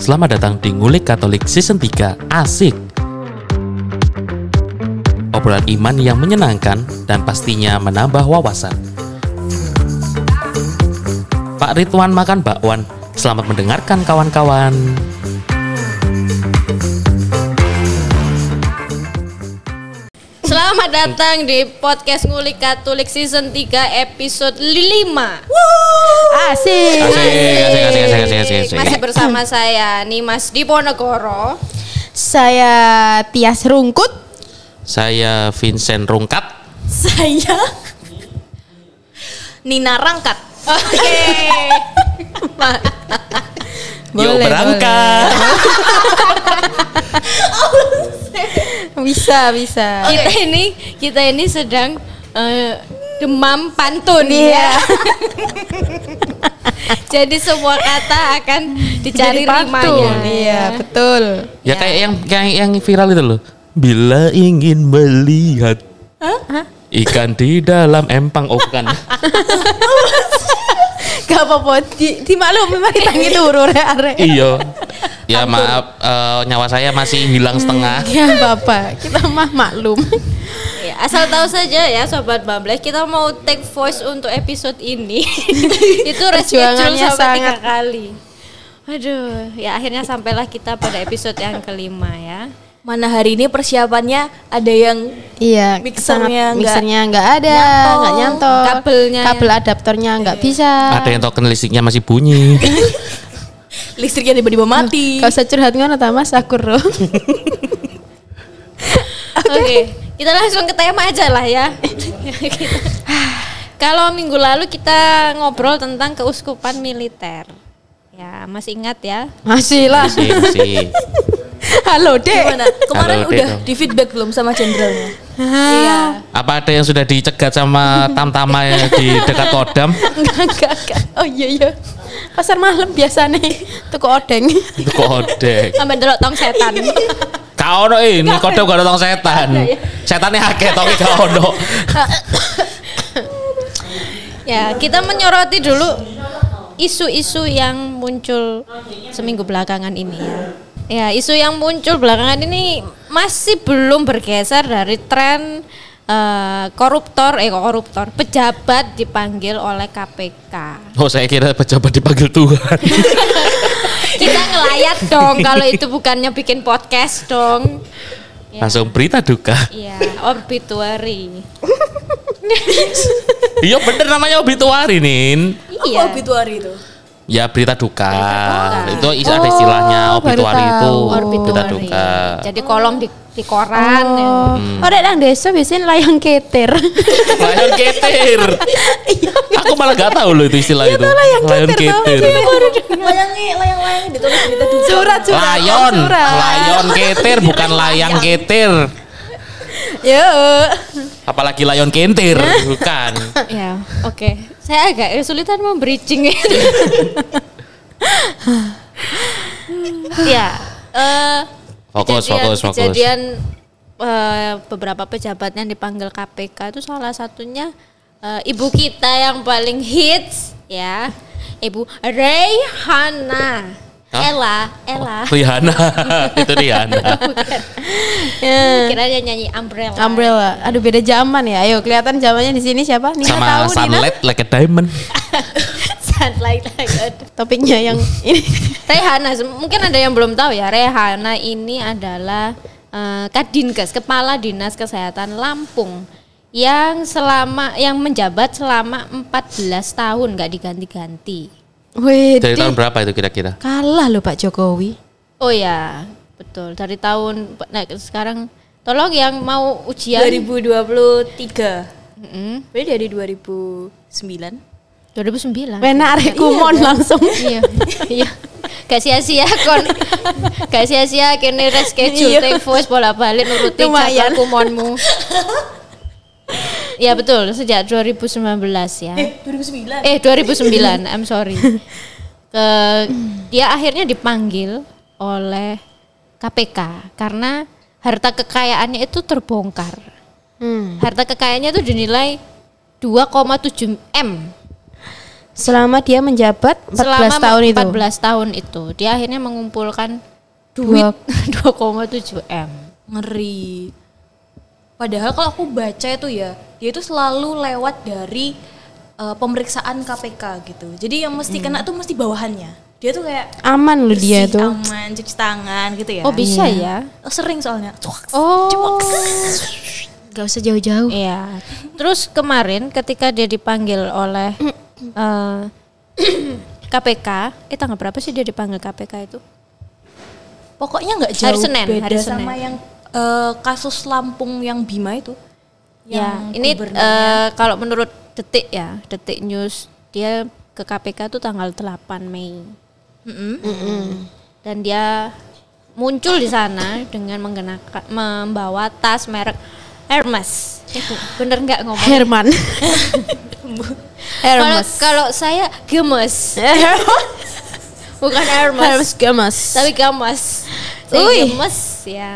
Selamat datang di Ngulik Katolik Season 3 Asik. Obrolan iman yang menyenangkan dan pastinya menambah wawasan. Pak Ridwan makan bakwan. Selamat mendengarkan kawan-kawan Selamat datang di podcast Ngulik Katolik season 3 episode 5 Asik. Asik, asik, asik, asik, asik, asik, asik. Masih bersama saya Nimas Diponegoro Saya Tias Rungkut. Saya Vincent Rungkat Saya Nina Rangkat Oke Yuk berangkat. Bisa, bisa. Kita ini Kita ini sedang eh, Demam pantun Iya. ya. Jadi semua kata akan dicari rimanya. Iya, betul. Ya kayak yang kayak yang viral itu loh. Bila ingin melihat Ikan di dalam empang. Oh bukan Gak apa-apa, di, di maklum memang kita turu arek. Iya Ya maaf eh, nyawa saya masih hilang setengah Ya apa-apa, kita mah maklum. Ya, asal tahu saja ya sobat Bumble, kita mau take voice untuk episode ini. itu reschedule Perjuangannya sampai tiga sangat- kali. Aduh, ya akhirnya sampailah kita pada episode yang kelima ya. Mana hari ini persiapannya ada yang Iya, Mixernya mixernya nggak ada, nggak nyantol. Kabelnya kabel adaptornya nggak bisa. Ada yang token listriknya masih bunyi listriknya tiba-tiba mati. Gak usah curhat ngono ta Mas, aku roh. Oke, kita langsung ke tema aja lah ya. Kalau minggu lalu kita ngobrol tentang keuskupan militer. Ya, masih ingat ya? Masih lah. Masih, masih. Halo, Dek. Gimana? Kemarin Halo, udah di feedback belum sama jenderalnya? Iya. Apa ada yang sudah dicegat sama tam-tama ya di dekat Kodam? Enggak, enggak, enggak. Oh iya iya. Pasar malam biasa nih. Tuku odeng. Itu kodek Sampai delok tong setan. Kau ono ini kodam gak ada tong setan Setannya akeh tapi kau ono Ya, kita menyoroti dulu isu-isu yang muncul seminggu belakangan ini ya. Ya, isu yang muncul belakangan ini masih belum bergeser dari tren eh, koruptor, eh koruptor, pejabat dipanggil oleh KPK. Oh saya kira pejabat dipanggil Tuhan Kita ngelayat dong kalau itu bukannya bikin podcast dong. Ya, Langsung berita duka Iya, obituary. Iya bener namanya obituari Nin Iya. Apa obituari itu? Ya berita duka, Itu is- ada Oh, istilahnya baru obituari itu tahu. Berita duka. Jadi kolom di di koran. Ya. Oh, orang nang desa biasanya layang keter. Lion ketir? Aku malah gak tahu loh itu istilah itu. layang Lion ketir, tahu ketir. Layangi, layang-layang ditulis berita duka. Surat surat. Lion, oh, lion ketir bukan layang. ketir Yo. Apalagi lion kentir Bukan Ya, oke. Saya agak kesulitan membridging itu. ya, eh Fokus, kejadian- fokus, fokus. Kejadian eh, beberapa pejabat yang dipanggil KPK itu salah satunya eh, ibu kita yang paling hits ya, Ibu Rayhana. Hah? Ella, Ella. Rihanna Itu Rihanna Ya. Kira dia nyanyi Umbrella. Umbrella. Aduh beda zaman ya. Ayo kelihatan zamannya di sini siapa? Nina Sama tahu Nina. sunlight like a diamond Sunlight like a Topiknya yang ini. Rehana, mungkin ada yang belum tahu ya, Rehana ini adalah eh, Kadinkes, Kepala Dinas Kesehatan Lampung yang selama yang menjabat selama 14 tahun nggak diganti-ganti. Wih, Dari tahun berapa itu kira-kira? kalah loh Pak Jokowi. Oh ya, betul. Dari tahun nah sekarang tolong yang mau ujian 2023. Mm-mm, Berarti dari 2009. 2009. Wena arek kumon langsung. iya iya gak sia-sia kon gak sia-sia kene reschedule Iya. voice bolak-balik nuruti Lumayan. jadwal kumonmu ya betul sejak 2019 ya Eh, 2009. eh 2009 I'm sorry ke dia akhirnya dipanggil oleh KPK karena harta kekayaannya itu terbongkar Hmm. harta kekayaannya itu dinilai 2,7 m Selama dia menjabat 14 selama tahun itu. 14 tahun itu dia akhirnya mengumpulkan duit Dua- 2,7 m. Ngeri. Padahal kalau aku baca itu ya, dia itu selalu lewat dari eh, pemeriksaan KPK gitu. Jadi yang mesti kena tuh mesti bawahannya. Dia tuh kayak Aman loh dia tuh. aman, cuci tangan gitu ya. Oh bisa ya? Oh, sering soalnya. Oh. Gak usah jauh-jauh. Iya. Terus kemarin ketika dia dipanggil oleh eh, KPK, eh tanggal berapa sih dia dipanggil KPK itu? Pokoknya nggak jauh Hari Senin, beda hari sama Senin. yang eh, kasus Lampung yang Bima itu. Ya, ini eh, kalau menurut Detik ya, Detik News dia ke KPK itu tanggal 8 Mei. Mm-mm. Dan dia muncul di sana dengan menggunakan membawa tas merek Hermes. Bener nggak ngomong? Herman. Hermes. kalau saya gemes, bukan Hermes, Hermes gemes. tapi gemes. Saya Ui. gemes ya.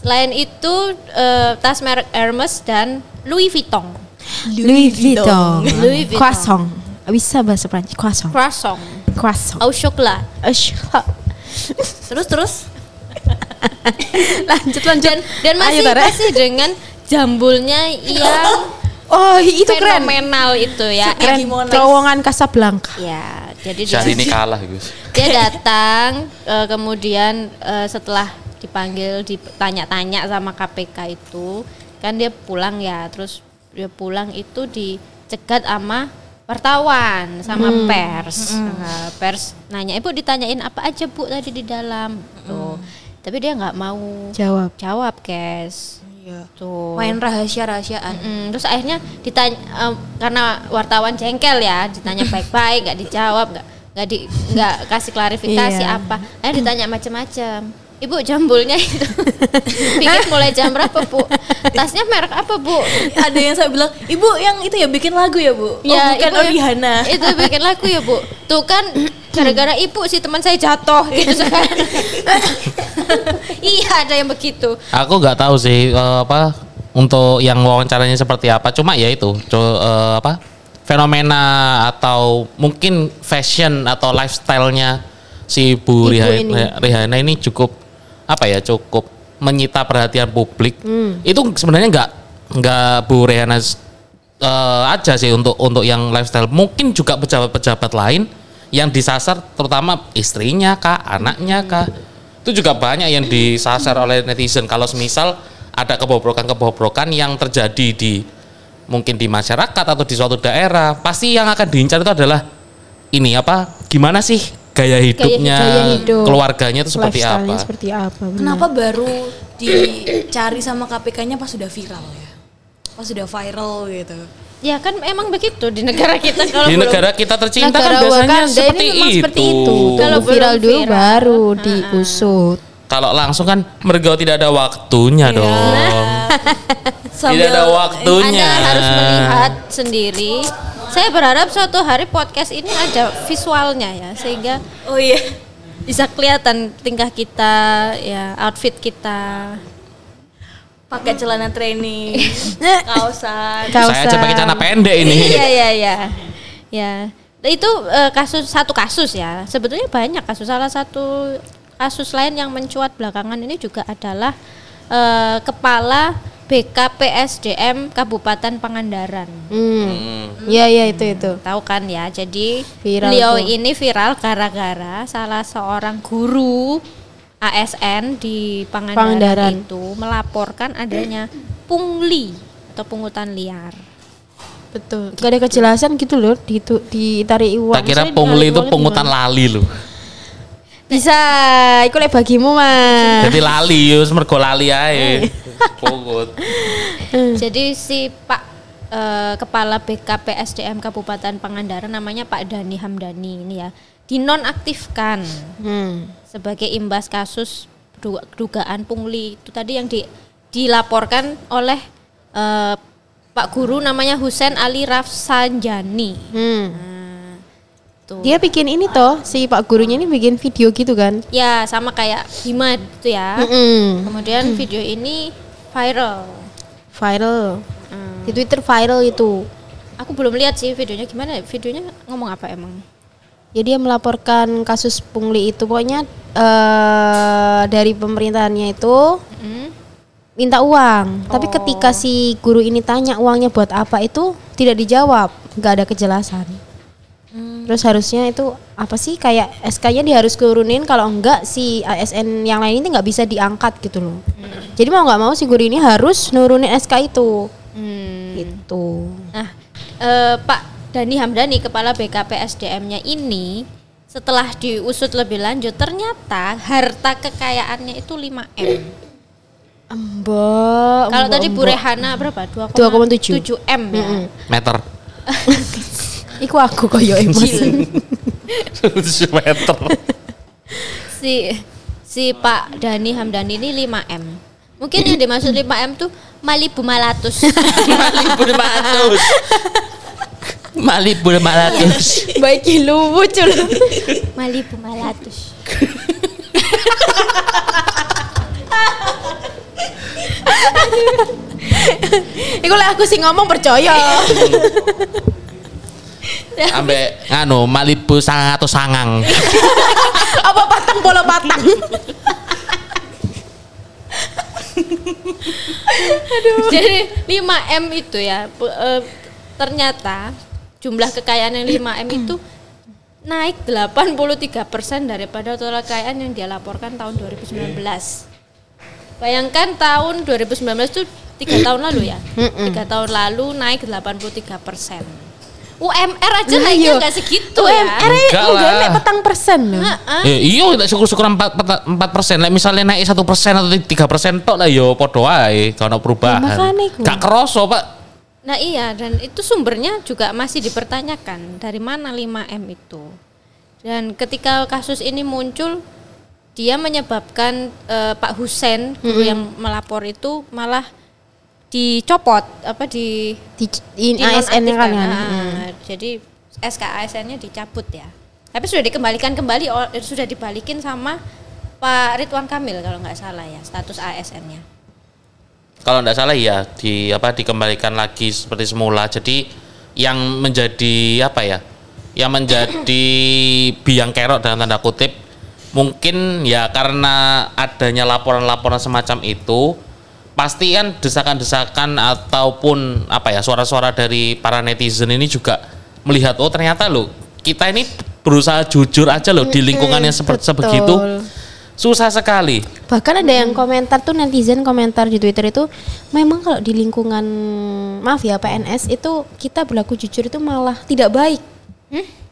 Selain itu eh, tas merek Hermes dan Louis Vuitton. Louis Vuitton. Louis Vuitton. Croissant. Bisa bahasa Prancis. Croissant. Croissant Croissant. au chocolat. Ash. Terus terus lanjut lanjut. Dan dan masih Ayo, masih dengan jambulnya yang Oh itu keren. fenomenal itu ya. Keren. Terowongan Casablanca. Ya, jadi dia, Syahrini kalah Gus. dia datang eh, kemudian eh, setelah dipanggil ditanya-tanya sama KPK itu kan dia pulang ya terus dia pulang itu dicegat sama wartawan sama pers. Nah, pers nanya ibu ditanyain apa aja bu tadi di dalam? Tuh tapi dia nggak mau Jawab. jawab kes Iya. tuh Main rahasia-rahasiaan. Mm, terus akhirnya ditanya em, karena wartawan jengkel ya ditanya baik-baik nggak dijawab nggak nggak di nggak kasih klarifikasi Iya. apa akhirnya ditanya macam-macam ibu jambulnya itu bikin mulai jam berapa bu tasnya merek apa bu Ada yang saya bilang, "Ibu yang itu ya bikin lagu ya, Bu?" Ya, oh, bukan ibu Orihana. itu bikin lagu ya bu tuh kan gara-gara ibu si teman saya jatuh gitu kan iya ada yang begitu Aku nggak tahu sih eh, apa untuk yang wawancaranya seperti apa. Cuma ya itu co- eh, apa fenomena atau mungkin fashion atau lifestyle-nya si Bu Ibu Riha- ini. Rihanna ini cukup apa ya cukup menyita perhatian publik. Hmm. Itu sebenarnya nggak nggak Bu Rihanna eh, aja sih untuk untuk yang lifestyle. Mungkin juga pejabat-pejabat lain yang disasar terutama istrinya kah, anaknya kah. Itu juga banyak yang disasar oleh netizen kalau semisal ada kebobrokan-kebobrokan yang terjadi di mungkin di masyarakat atau di suatu daerah, pasti yang akan diincar itu adalah ini apa? Gimana sih gaya hidupnya, gaya hidup. keluarganya itu seperti apa? seperti apa? benar. Kenapa baru dicari sama KPK-nya pas sudah viral ya? Pas sudah viral gitu. ya kan emang begitu di negara kita kalau Di belum- negara kita tercinta Negara kan biasanya Wakanda seperti ini itu. seperti itu. Kalau viral dulu viral. baru diusut. Kalau langsung kan mergo tidak ada waktunya dong. tidak ada waktunya. Anda harus melihat sendiri. Saya berharap suatu hari podcast ini ada visualnya ya sehingga Oh iya. bisa kelihatan tingkah kita, ya outfit kita. Pakai celana training, kaosan. Saya aja pakai celana pendek ini. Iya iya iya. Ya. Itu eh, kasus satu kasus ya. Sebetulnya banyak kasus. Salah satu kasus lain yang mencuat belakangan ini juga adalah eh, kepala BKPSDM Kabupaten Pangandaran. Hmm. Iya iya itu itu. Tahu kan ya. Jadi Viral beliau tuh. ini viral gara-gara salah seorang guru ASN di Pangandaran, Pangandaran. itu melaporkan adanya pungli atau pungutan liar. Betul. Gak ada kejelasan gitu loh di itu ditarik uang. Tak kira pungli itu pungutan gimana? lali loh. Bisa, iku lek bagimu mah. Jadi lali yo mergo lali ae. Pungut. Jadi si Pak eh, Kepala BKP SDM Kabupaten Pangandaran namanya Pak Dani Hamdani ini ya dinonaktifkan Hmm. sebagai imbas kasus du- dugaan pungli itu tadi yang di- dilaporkan oleh eh, Pak Guru namanya Husen Ali Rafsanjani. Hmm. Nah, tuh. Dia bikin ini toh, si Pak gurunya ini bikin video gitu kan. ya sama kayak Bima itu ya. Mm-mm. Kemudian video ini viral. Viral. Hmm. Di Twitter viral itu. Aku belum lihat sih videonya gimana. Videonya ngomong apa emang? Ya dia melaporkan kasus pungli itu pokoknya eh dari pemerintahannya itu Hmm? minta uang. Tapi ketika si guru ini tanya uangnya buat apa itu tidak dijawab, nggak ada kejelasan. Terus harusnya itu apa sih kayak SK-nya dia harus turunin kalau enggak si ASN yang lain ini nggak bisa diangkat gitu loh. Jadi mau nggak mau si guru ini harus nurunin SK itu. Hmm. Gitu. Nah, eh, Pak Dani Hamdani kepala BKP SDM-nya ini setelah diusut lebih lanjut ternyata harta kekayaannya itu 5 M. Mbak. Kalau tadi Bu. Rehana berapa? 2,7. 2,7 M ya. Meter. Iku aku koyo emas. meter. Si si Pak Dani Hamdani ini 5 M. Mungkin yang dimaksud 5 M tuh Malibu Malatus. Malibu 500. Malibu 500. Baik lucu loh. Malibu Malatus. Iku lah aku sih ngomong percaya. Ambek nganu Malibu sangat atau sangang. Apa patang bola patang? Jadi 5 M itu ya eh, ternyata jumlah kekayaan yang 5 M itu naik 83% daripada total kekayaan yang dia laporkan tahun 2019. Bayangkan tahun 2019 itu tiga tahun lalu ya, tiga tahun lalu naik 83 persen. UMR aja Nah, naiknya iya. nggak segitu UMR ya. Enggak enggak lah. nek petang persen loh. Heeh. Ya, iya, tak syukur-syukur empat empat persen. Like, misalnya naik satu persen atau tiga persen, tok lah yo podo ae, kalau perubahan. Ya, makanya. Gak keroso pak. Nah iya dan itu sumbernya juga masih dipertanyakan dari mana 5M itu. Dan ketika kasus ini muncul dia menyebabkan eh, Pak Husen guru yang melapor itu malah dicopot apa di Di, di ASN-nya kan ya. Nah, Jadi SK ASN-nya dicabut ya. Tapi sudah dikembalikan kembali oh, eh, sudah dibalikin sama Pak Ridwan Kamil kalau nggak salah ya status ASN-nya. Kalau tidak salah ya di apa dikembalikan lagi seperti semula. Jadi yang menjadi apa ya? Yang menjadi biang kerok dalam tanda kutip mungkin ya karena adanya laporan-laporan semacam itu pasti kan desakan-desakan ataupun apa ya suara-suara dari para netizen ini juga melihat oh ternyata loh kita ini berusaha jujur aja loh di lingkungan yang seperti sebegitu susah sekali Bahkan ada yang komentar tuh netizen komentar di Twitter itu memang kalau di lingkungan maaf ya PNS itu kita berlaku jujur itu malah tidak baik.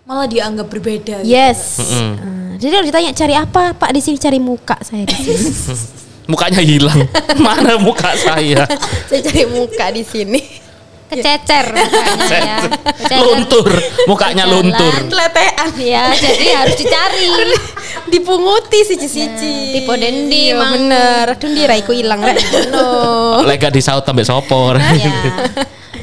Malah dianggap berbeda. gitu. Yes. Mm-mm. Ah, jadi kalau ditanya cari apa Pak di sini cari muka saya di sini. mukanya hilang mana muka saya saya cari muka di sini. Kececer mukanya ya. Kececer. luntur mukanya Jalan. luntur Teletean Ya, jadi harus dicari. dipunguti siji-siji. tipe dendi, Iya, Mang. bener. Aduh ndi raiku ilang rek. No. lega disaut sampai sopor ya.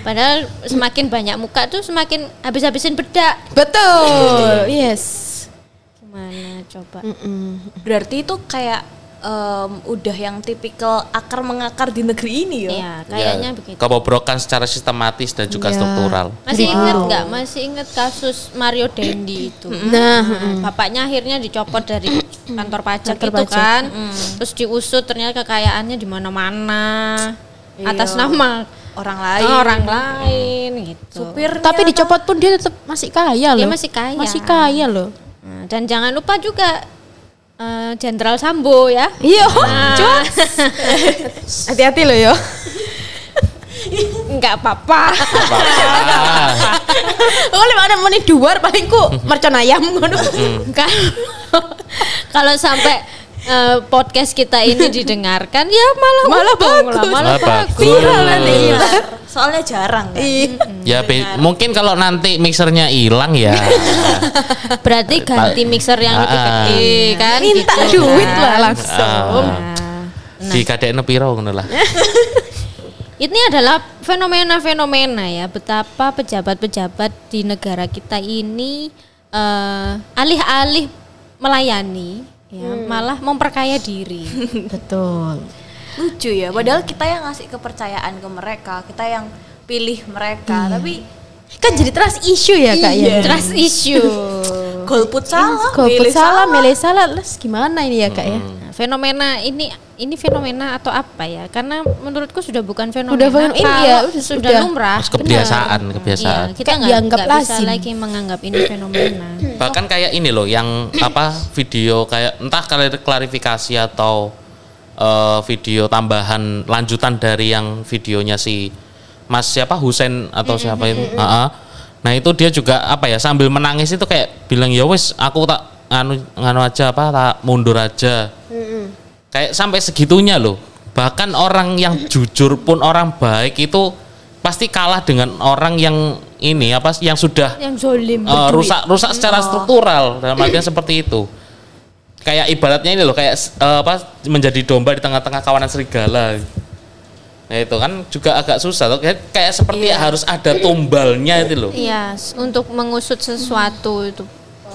Padahal semakin banyak muka tuh semakin habis-habisin bedak. Betul. Yes. Gimana coba? Mm-mm. Berarti itu kayak em, udah yang tipikal akar mengakar di negeri ini ya. Iya, kayaknya begitu. kebobrokan secara sistematis dan juga Ya. struktural Masih Dari ingat nggak? Masih ingat kasus Mario Dendi itu? Nah, Nah, bapaknya akhirnya dicopot dari kantor pajak Kantor itu pajak. kan. Terus diusut ternyata kekayaannya di mana-mana atas Iya. nama Orang lain. orang lain gitu. Supir tapi dicopot pun dia tetap masih kaya loh. Dia masih kaya. Masih kaya loh. Nah, dan jangan lupa juga eh, Jenderal Sambo ya. Iya, Nah. Hati-hati loh yo. Enggak apa-apa. Oh, lima ada menit duar paling ku mercon ayam ngono. Kalau kalau sampai eh, podcast kita ini didengarkan ya malah Malah untung lah, bagus. malah Malah bagus. bagus. Viral nanti. Iya. Soalnya jarang kan. ya be- mungkin kalau nanti mixernya hilang ya Berarti ganti mixer yang lebih Ah. gede kan Minta gitu duit kan. lah langsung. Nah, di kadekno piro ngono lah ini adalah fenomena-fenomena ya betapa pejabat-pejabat di negara kita ini eh, alih-alih melayani ya malah memperkaya diri. Betul. Lucu ya. Padahal kita yang ngasih kepercayaan ke mereka, kita yang pilih mereka, tapi Kan jadi trust issue ya kak ya. Trust issue. Golput salah, Golput milih salah, milih salah, les gimana ini ya kak ya? Nah, fenomena ini ini fenomena atau apa ya? Karena menurutku sudah bukan fenomena. Udah fenomena, ya, udah- sudah udah. lumrah. Kebiasaan, Benar. kebiasaan. Iya, kita nggak dianggap nggak bisa lagi menganggap ini fenomena. Bahkan kayak ini loh yang apa video kayak entah kali- klarifikasi atau eh, video tambahan lanjutan dari yang videonya si Mas siapa Husen atau siapa itu. Ah, ah. Nah, itu dia juga apa ya sambil menangis itu kayak bilang ya wes aku tak nganu nganu aja apa tak mundur aja. Kayak sampai segitunya loh. Bahkan orang yang jujur pun orang baik itu pasti kalah dengan orang yang ini apa yang sudah Yang zolim. Eh, rusak rusak secara struktural dalam artian seperti itu kayak ibaratnya ini loh kayak eh, apa menjadi domba di tengah-tengah kawanan serigala nah itu kan juga agak susah tuh kayak, kayak seperti harus ada tumbalnya itu loh Iya, untuk mengusut sesuatu itu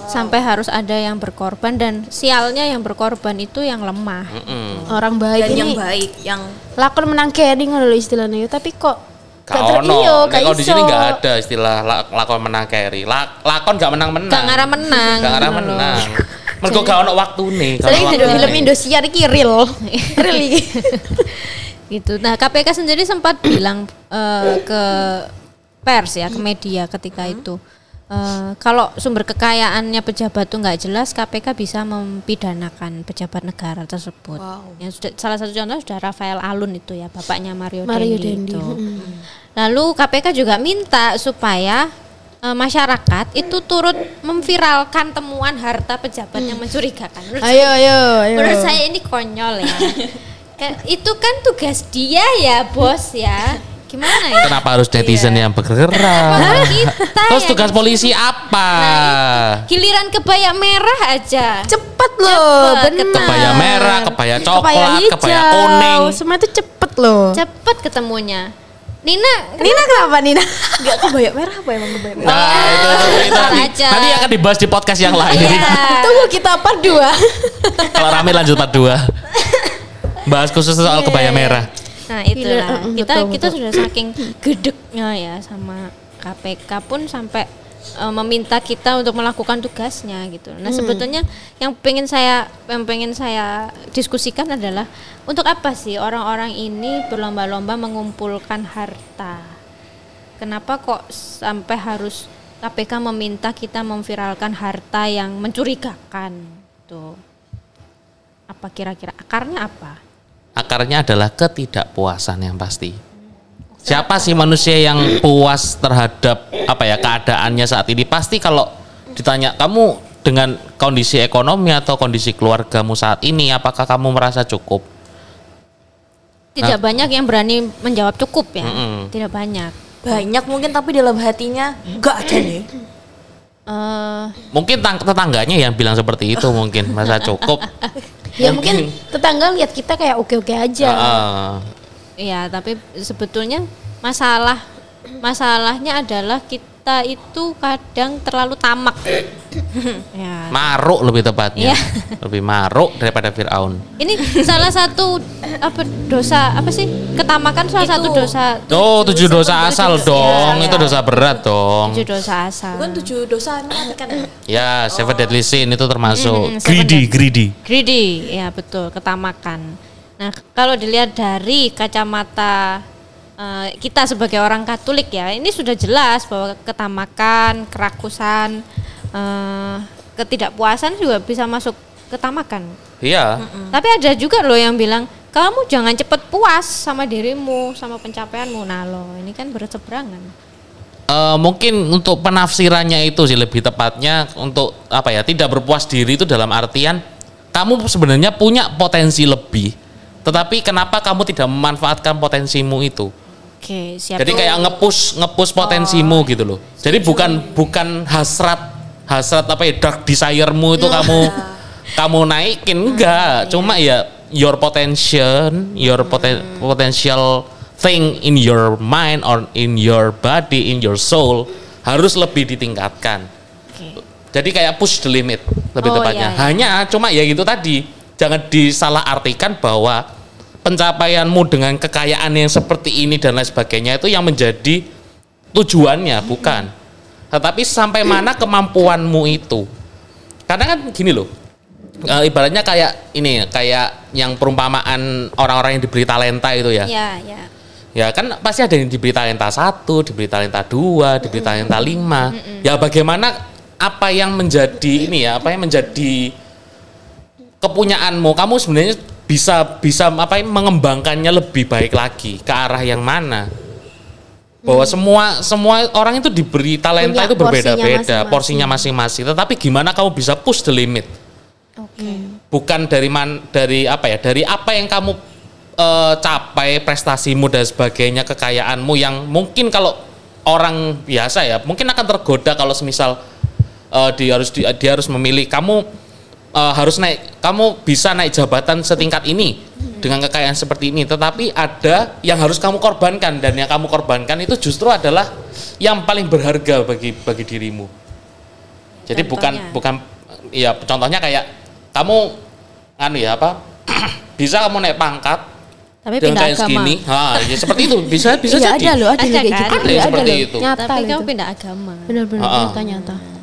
sampai harus ada yang berkorban dan sialnya yang berkorban itu yang lemah. Mm. Orang baik dan ini yang baik, yang lakon menang keri ngono lho istilahnya tapi kok Gak ter- ono, iya, gak kalau di sini nggak ada istilah la- lakon menang carry. La- lakon gak menang menang. Gak ngarah menang. Gak ngarah loh. menang. Mergo gak ono waktu nih. Sering di film Indosiar iki real. real iki. gitu. Nah, KPK sendiri sempat bilang eh, ke pers ya, ke media ketika itu. eh, kalau sumber kekayaannya pejabat tuh nggak jelas, KPK bisa mempidanakan pejabat negara tersebut. Yang sudah salah satu contoh sudah Rafael Alun itu ya, bapaknya Mario, Mario Dendi, Dendi, itu. Lalu KPK juga minta supaya eh, masyarakat itu turut memviralkan temuan harta pejabat yang mencurigakan. Menurut Ayo ayo ayo. Menurut saya ini konyol ya. Itu kan tugas dia ya, bos ya. Gimana ya? Kenapa harus netizen yang bergerak? Nah, kita Terus yang- tugas polisi apa? Giliran kebaya merah aja. cepet loh, Cepet, benar. Kebaya merah, kebaya coklat, Kebaya hijau, kebaya kuning. Semua itu cepet loh. Cepet ketemunya. Nina, Nina kenapa Nina? nggak kebaya merah apa emang kebaya merah? Nah, itu, itu, nanti, aja. nanti akan dibahas di podcast yang lain. Iya. Tunggu kita part 2 Kalau rame lanjut part 2. Bahas khusus soal kebaya merah. Nah itulah Gila, uh, kita betul, kita betul. sudah saking gedeknya ya sama KPK pun sampai uh, meminta kita untuk melakukan tugasnya gitu. Nah sebetulnya yang pengen saya yang pengen saya diskusikan adalah untuk apa sih orang-orang ini berlomba-lomba mengumpulkan harta? Kenapa kok sampai harus KPK meminta kita memviralkan harta yang mencurigakan? Tuh. Apa kira-kira akarnya apa? Akarnya adalah ketidakpuasan yang pasti. Siapa sih manusia yang puas terhadap apa ya keadaannya saat ini? Pasti kalau ditanya kamu dengan kondisi ekonomi atau kondisi keluargamu saat ini, apakah kamu merasa cukup? Tidak banyak yang berani menjawab cukup ya. Mm-mm. Tidak banyak. Banyak mungkin tapi dalam hatinya enggak aja nih. Eh, Mungkin tang- tetangganya yang bilang seperti itu mungkin merasa cukup. Ya mungkin tetangga lihat kita kayak oke-oke aja. Heeh. ya, tapi sebetulnya masalah masalahnya adalah kita itu kadang terlalu tamak. ya. maruk lebih tepatnya. Iya. Lebih maruk daripada Firaun. Ini salah satu apa dosa apa sih? Ketamakan salah Itu. satu dosa Oh, tujuh dosa asal dosa. dong. Iya, Itu dosa berat dong. tujuh dosa asal. Bukan tujuh dosa mematikan ya? Ya, seven deadly sin itu termasuk Mm, seven greedy, deadly. greedy. Greedy, ya betul, ketamakan. Nah, kalau dilihat dari kacamata eh, kita sebagai orang Katolik ya, ini sudah jelas bahwa ketamakan, kerakusan, eh, ketidakpuasan juga bisa masuk ketamakan. Iya. Tapi ada juga loh yang bilang, kamu jangan cepat puas sama dirimu, sama pencapaianmu. Nah loh, ini kan berseberangan. Eh, mungkin untuk penafsirannya itu sih lebih tepatnya untuk apa ya tidak berpuas diri itu dalam artian kamu sebenarnya punya potensi lebih tetapi kenapa kamu tidak memanfaatkan potensimu itu Oke, siap. jadi kayak ngepush ngepush potensimu gitu loh. jadi bukan bukan hasrat hasrat apa ya dark desiremu itu kamu kamu naikin enggak. Cuma ya your potential your poten- potential thing in your mind or in your body in your soul harus lebih ditingkatkan. Jadi kayak push the limit lebih Oh, tepatnya. iya, iya. hanya cuma ya gitu tadi jangan disalah artikan bahwa pencapaianmu dengan kekayaan yang seperti ini dan lain sebagainya itu yang menjadi tujuannya, bukan. Tetapi sampai mana kemampuanmu itu. Karena kan gini loh. eh, ibaratnya kayak ini kayak yang perumpamaan orang-orang yang diberi talenta itu ya. Ya, ya. Ya kan pasti ada yang diberi talenta satu, diberi talenta dua, diberi talenta lima. Ya bagaimana apa yang menjadi ini ya, apa yang menjadi kepunyaanmu, kamu sebenarnya bisa bisa apa ya, mengembangkannya lebih baik lagi ke arah yang mana? Bahwa semua semua orang itu diberi talenta Punya itu berbeda-beda, porsinya masing-masing. Tetapi gimana kamu bisa push the limit? Oke. bukan dari man dari apa ya dari apa yang kamu eh, capai prestasimu dan sebagainya kekayaanmu yang mungkin kalau orang biasa ya mungkin akan tergoda kalau semisal eh, dia harus di- dia harus memilih kamu eh, harus naik kamu bisa naik jabatan setingkat ini dengan kekayaan seperti ini tetapi ada yang harus kamu korbankan dan yang kamu korbankan itu justru adalah yang paling berharga bagi bagi dirimu jadi bukan Contohnya? bukan ya contohnya kayak kamu anu ya apa bisa kamu naik pangkat Tapi dengan pindah kayak agama. segini ha ya seperti itu bisa bisa Iya jadi ada loh, ada, Ada kayak kan? gitu. Ada yang Iya, seperti loh. itu. Nyata Tapi loh kamu itu. pindah agama. Benar-benar Ha-ha.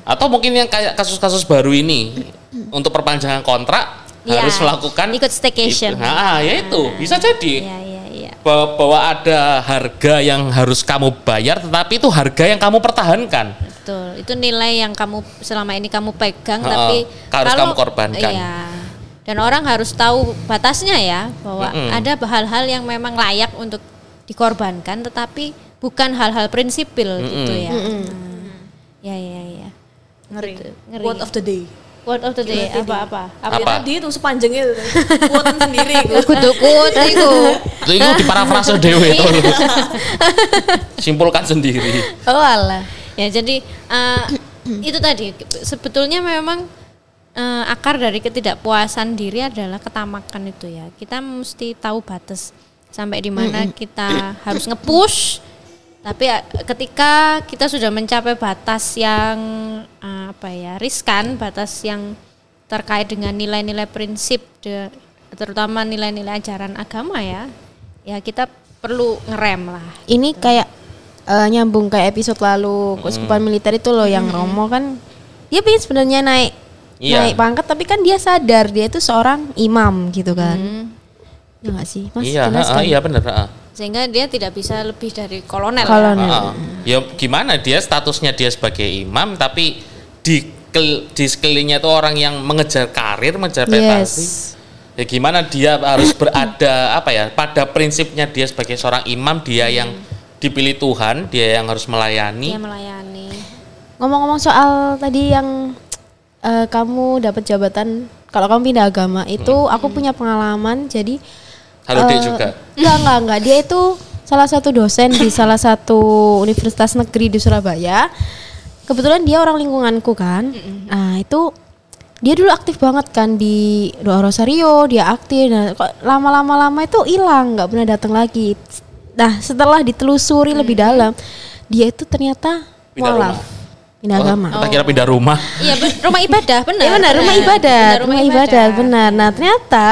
Atau mungkin yang kayak kasus-kasus baru ini untuk perpanjangan kontrak Iya, harus melakukan ikut staycation. itu. ha ya itu bisa jadi Iya, iya, iya. bahwa, ada harga yang harus kamu bayar tetapi itu harga yang kamu pertahankan Betul. Itu nilai yang kamu selama ini kamu pegang Ha-ha. tapi Harus kamu korbankan. Iya. Dan orang harus tahu batasnya ya bahwa Mm-mm. ada hal-hal yang memang layak untuk dikorbankan tetapi bukan hal-hal prinsipil gitu ya. Nah, Ya ya ya. Ngeri. Gitu, ngeri. Word of the day. Word of the day apa-apa? Apa? Apa? tadi itu sepanjang itu. Quote sendiri itu. Kudu iku. itu itu di parafrase dewe itu simpulkan sendiri Oh alah. Ya jadi eh, itu tadi sebetulnya memang eh, akar dari ketidakpuasan diri adalah ketamakan itu ya. Kita mesti tahu batas sampai di mana kita harus nge-push. Tapi eh, ketika kita sudah mencapai batas yang eh, apa ya riskan, batas yang terkait dengan nilai-nilai prinsip, de- terutama nilai-nilai ajaran agama ya, ya kita perlu ngerem lah. Ini kayak eh, nyambung kayak episode lalu keuskupan militer itu loh yang Romo kan dia pengen sebenarnya naik Iya. naik pangkat tapi kan dia sadar dia itu seorang imam gitu kan. Ya nggak sih? Mas iya jelas ha, kan? iya benar ha. Sehingga dia tidak bisa lebih dari kolonel. ya. Kolonel. Ha. ya gimana dia statusnya dia sebagai imam tapi di kel- di sekelilingnya itu orang yang mengejar karir mengejar prestasi Yes. ya gimana dia harus berada apa ya pada prinsipnya dia sebagai seorang imam dia yang dipilih Tuhan dia yang harus melayani Dia melayani. Ngomong-ngomong soal tadi yang eh, kamu dapat jabatan kalau kamu pindah agama itu aku punya pengalaman jadi halo Dek eh, juga Enggak, enggak, enggak. Dia itu salah satu dosen di salah satu universitas negeri di Surabaya. Kebetulan dia orang lingkunganku kan. Nah, itu dia dulu aktif banget kan di doa Rosario, dia aktif. Nah, kok lama-lama lama itu hilang, nggak pernah datang lagi. Nah, setelah ditelusuri lebih dalam, dia itu ternyata Pindah mualaf. rumah. Pindah Oh, agama. kita kira pindah rumah Iya, rumah ibadah, benar. Iya benar, rumah ibadat, rumah, ibadat, benar. Nah ternyata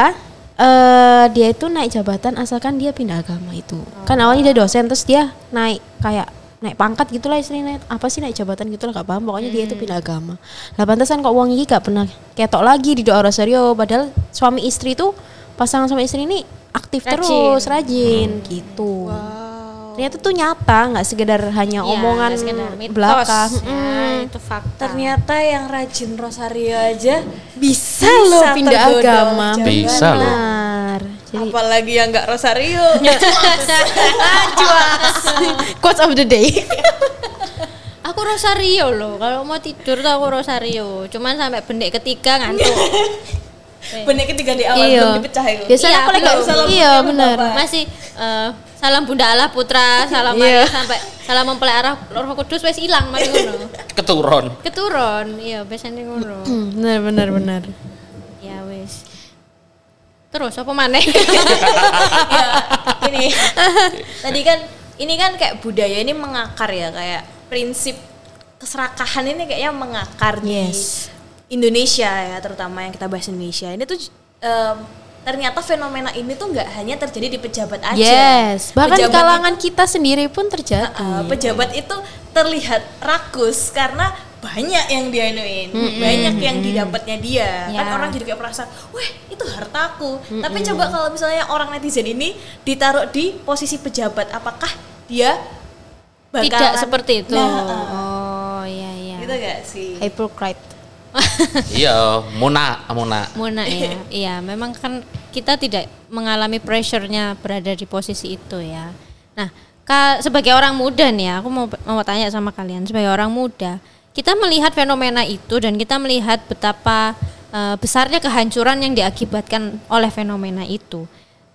eh dia itu naik jabatan asalkan dia pindah agama itu. Kan awalnya dia dosen, terus dia naik kayak naik pangkat gitulah istilahnya. Apa sih naik jabatan gitulah gak paham. Pokoknya dia itu pindah agama. Lah pantesan kok uang ini gak pernah ketok lagi di doa rosario. Padahal suami istri itu pasangan suami istri ini aktif Rajin. terus rajin gitu. Ternyata tuh nyata nggak sekedar hanya Iya, omongan nggak sekedar mitos. belakang. Ya, itu fakta. Ternyata yang rajin Rosario aja bisa loh pindah agama. Bisa loh. Jadi Apalagi yang nggak Rosario. quotes of the day Aku Rosario loh. Kalau mau tidur tuh aku Rosario. Cuman sampai bendek ketiga ngantuk. Bener ketiga di awal Iya. belum dipecah itu. biasanya Iya, aku lagi salam iya benar Masih eh, salam Bunda Allah Putra, salam. Maria sampai salam mempelai arah Roh Kudus wes hilang mari ngono. keturun Keturun, iya biasanya ngono. Benar benar benar. Terus apa maneh? ya, ini tadi kan ini kan kayak budaya ini mengakar ya kayak prinsip keserakahan ini kayaknya mengakar Yes. di Indonesia ya terutama yang kita bahas Indonesia ini tuh em, ternyata fenomena ini tuh nggak hanya terjadi di pejabat aja. Yes, bahkan Pejabat kalangan kita sendiri pun terjadi. Uh, pejabat itu terlihat rakus karena banyak yang dianuin, banyak yang didapatnya dia. Kan Ya. orang jadi kayak merasa, "Wah, itu hartaku." Tapi coba kalau misalnya orang netizen ini ditaruh di posisi pejabat, apakah dia bakalan Tidak seperti itu. Nah, uh, Oh, iya iya. gitu gak sih? Hypocrite. iya Muna Muna Muna ya. Iya, memang kan kita tidak mengalami pressure-nya berada di posisi itu ya. Nah, ka, sebagai orang muda nih ya, aku mau mau tanya sama kalian sebagai orang muda, kita melihat fenomena itu dan kita melihat betapa eh, besarnya kehancuran yang diakibatkan oleh fenomena itu.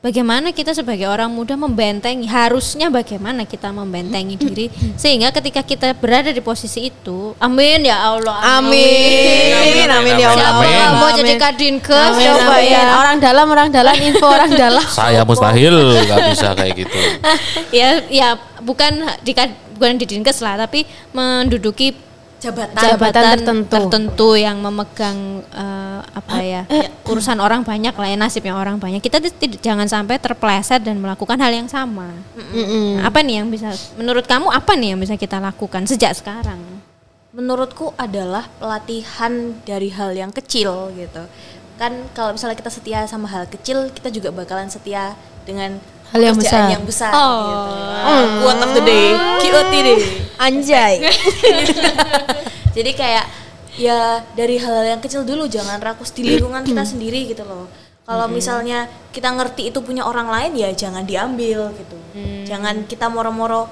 Bagaimana kita sebagai orang muda membentengi harusnya bagaimana kita membentengi diri sehingga ketika kita berada di posisi itu, amin ya Allah. Amin. Amin ya Allah. Amin. Siapa mau Amin. jadi kadinkes Amin, coba amin. ya. Orang dalam, orang dalam, info orang dalam. saya mustahil nggak bisa kayak gitu ya ya bukan di bukan di dinkes lah tapi menduduki Jabatan. Jabatan tertentu. tertentu yang memegang eh, apa ya urusan orang banyak lah ya nasibnya orang banyak kita tidak jangan sampai terpleset dan melakukan hal yang sama Mm-mm. Nah, apa nih yang bisa menurut kamu apa nih yang bisa kita lakukan sejak sekarang menurutku adalah pelatihan dari hal yang kecil gitu kan kalau misalnya kita setia sama hal kecil kita juga bakalan setia dengan Hal yang besar. yang besar Oh. gitu. Ah, quote of the day. QOT deh Anjay. jadi kayak ya dari hal-hal yang kecil dulu jangan rakus di lingkungan kita sendiri gitu loh. Kalau misalnya kita ngerti itu punya orang lain ya jangan diambil gitu. Jangan kita moro-moro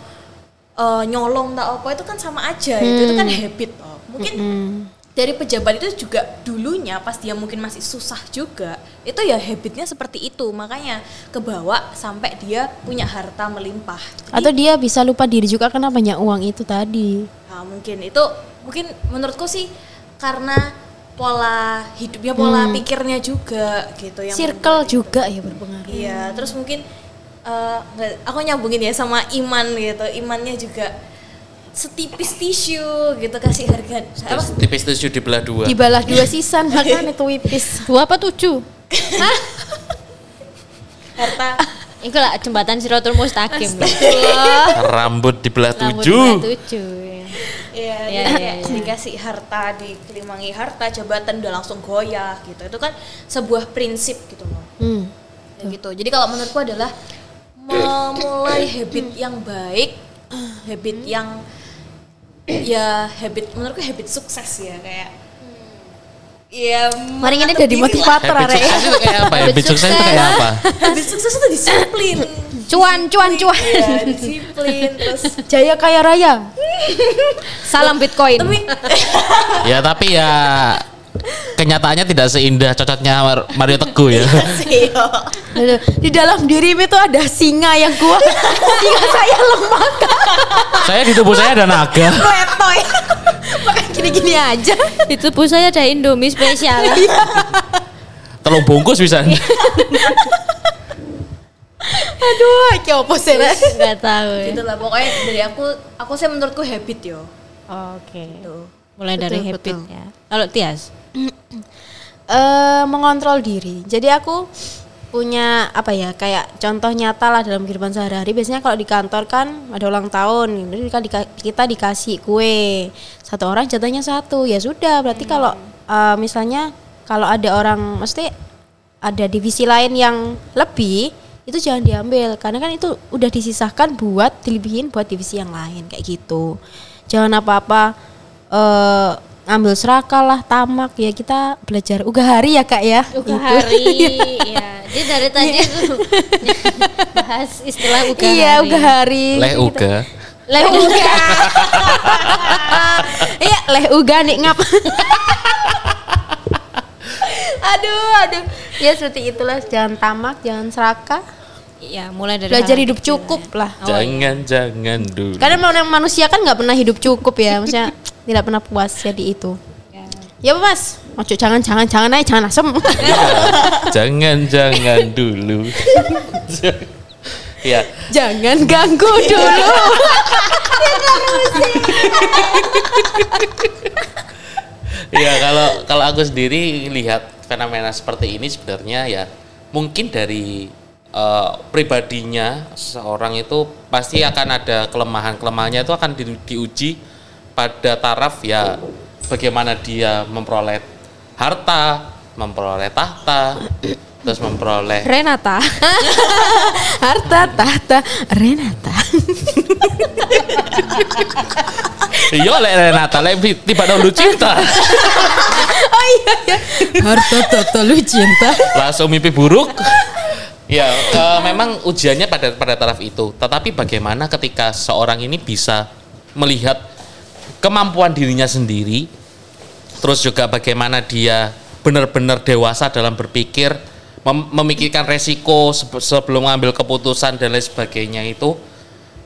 eh, nyolong tak apa itu kan sama aja itu itu kan habit loh mungkin dari pejabat itu juga dulunya pas dia mungkin masih susah juga itu ya habitnya seperti itu makanya kebawa sampai dia punya harta melimpah Jadi, Atau dia bisa lupa diri juga karena banyak uang itu tadi. Nah, mungkin itu mungkin menurutku sih karena pola hidupnya, pola pikirnya juga gitu yang Circle juga ya berpengaruh. Iya, terus mungkin nggak- aku nyambungin ya sama iman gitu. Imannya juga setipis tisu gitu kasih harga apa? terus tipis tisu dibelah dua Dibalah dua sisan makanya itu wipis. dua apa tujuh harta itu lah jembatan Siratul Mustaqim rambut dibelah Rambut tujuh dua tujuh ya. Iya, Iya, jadi iya, kayak dikasih harta, dikelimangi harta, jabatan udah langsung goyah gitu. Itu kan sebuah prinsip gitu loh. Hmm. Ya gitu. Jadi kalau menurutku adalah memulai habit yang baik, habit yang ya habit menurutku habit sukses ya kayak ya Mari ini diri motivator habit arek. sukses itu kayak apa ya? Habit sukses itu kayak apa? Habit sukses itu disiplin. Cuan cuan cuan. Iya, disiplin terus Jaya kaya raya. salam bitcoin. Tapi ya tapi ya kenyataannya tidak seindah cocoknya Mar- Mario Teguh ya. Aduh, Di dalam dirimu itu ada singa yang kuat. singa saya lemah saya di tubuh saya ada naga Toy. Makanya gini-gini aja. itu bu saya ada Indomie spesial telur bungkus bisa Aduh, iki opo sih nggak tahu ya. gitu lah pokoknya dari aku aku sih menurutku habit yo oke Tuh. mulai dari habit betul. ya kalau Tias eh mengontrol diri. Jadi aku punya apa ya kayak contoh nyata lah dalam kehidupan sehari-hari. Biasanya kalau di kantor kan ada ulang tahun, jadi kita, dika- kita dikasih kue satu orang jatahnya satu. Ya sudah, berarti kalau eh, misalnya kalau ada orang, mesti ada divisi lain yang lebih itu jangan diambil karena kan itu udah disisahkan buat dilebihin buat divisi yang lain kayak gitu. Jangan apa-apa eh ambil serakah lah tamak ya kita belajar ugahari ya kak ya. Uga Gitu. hari ya jadi dari tadi itu bahas istilah uga iya hari. ugahari leh uga. Leh uga. Iya leh uga nih ngap. Aduh aduh. Ya seperti itulah. Jangan tamak jangan serakah ya mulai dari belajar hal hidup kecil. cukup lah. Jangan jangan dulu. Karena memang manusia kan nggak pernah hidup cukup ya. Maksudnya tidak pernah puas jadi itu. Ya. ya mas. Ojo jangan jangan jangan aja jangan asem. Jangan jangan dulu. Ya. Jangan ganggu dulu. Ya kalau kalau aku sendiri lihat fenomena seperti ini sebenarnya ya mungkin dari eh, pribadinya seorang itu pasti akan ada kelemahan-kelemahannya itu akan di- diuji pada taraf ya bagaimana dia memperoleh harta, memperoleh tahta, terus memperoleh Renata. Harta tahta Renata. iya oleh Renata lek tiba dulu cinta oh iya ya. Harta tahta lu cinta. langsung mimpi buruk ya eh, memang ujiannya pada pada taraf itu tetapi bagaimana ketika seorang ini bisa melihat kemampuan dirinya sendiri terus juga bagaimana dia benar-benar dewasa dalam berpikir mem- memikirkan resiko sebe- sebelum mengambil keputusan dan lain sebagainya itu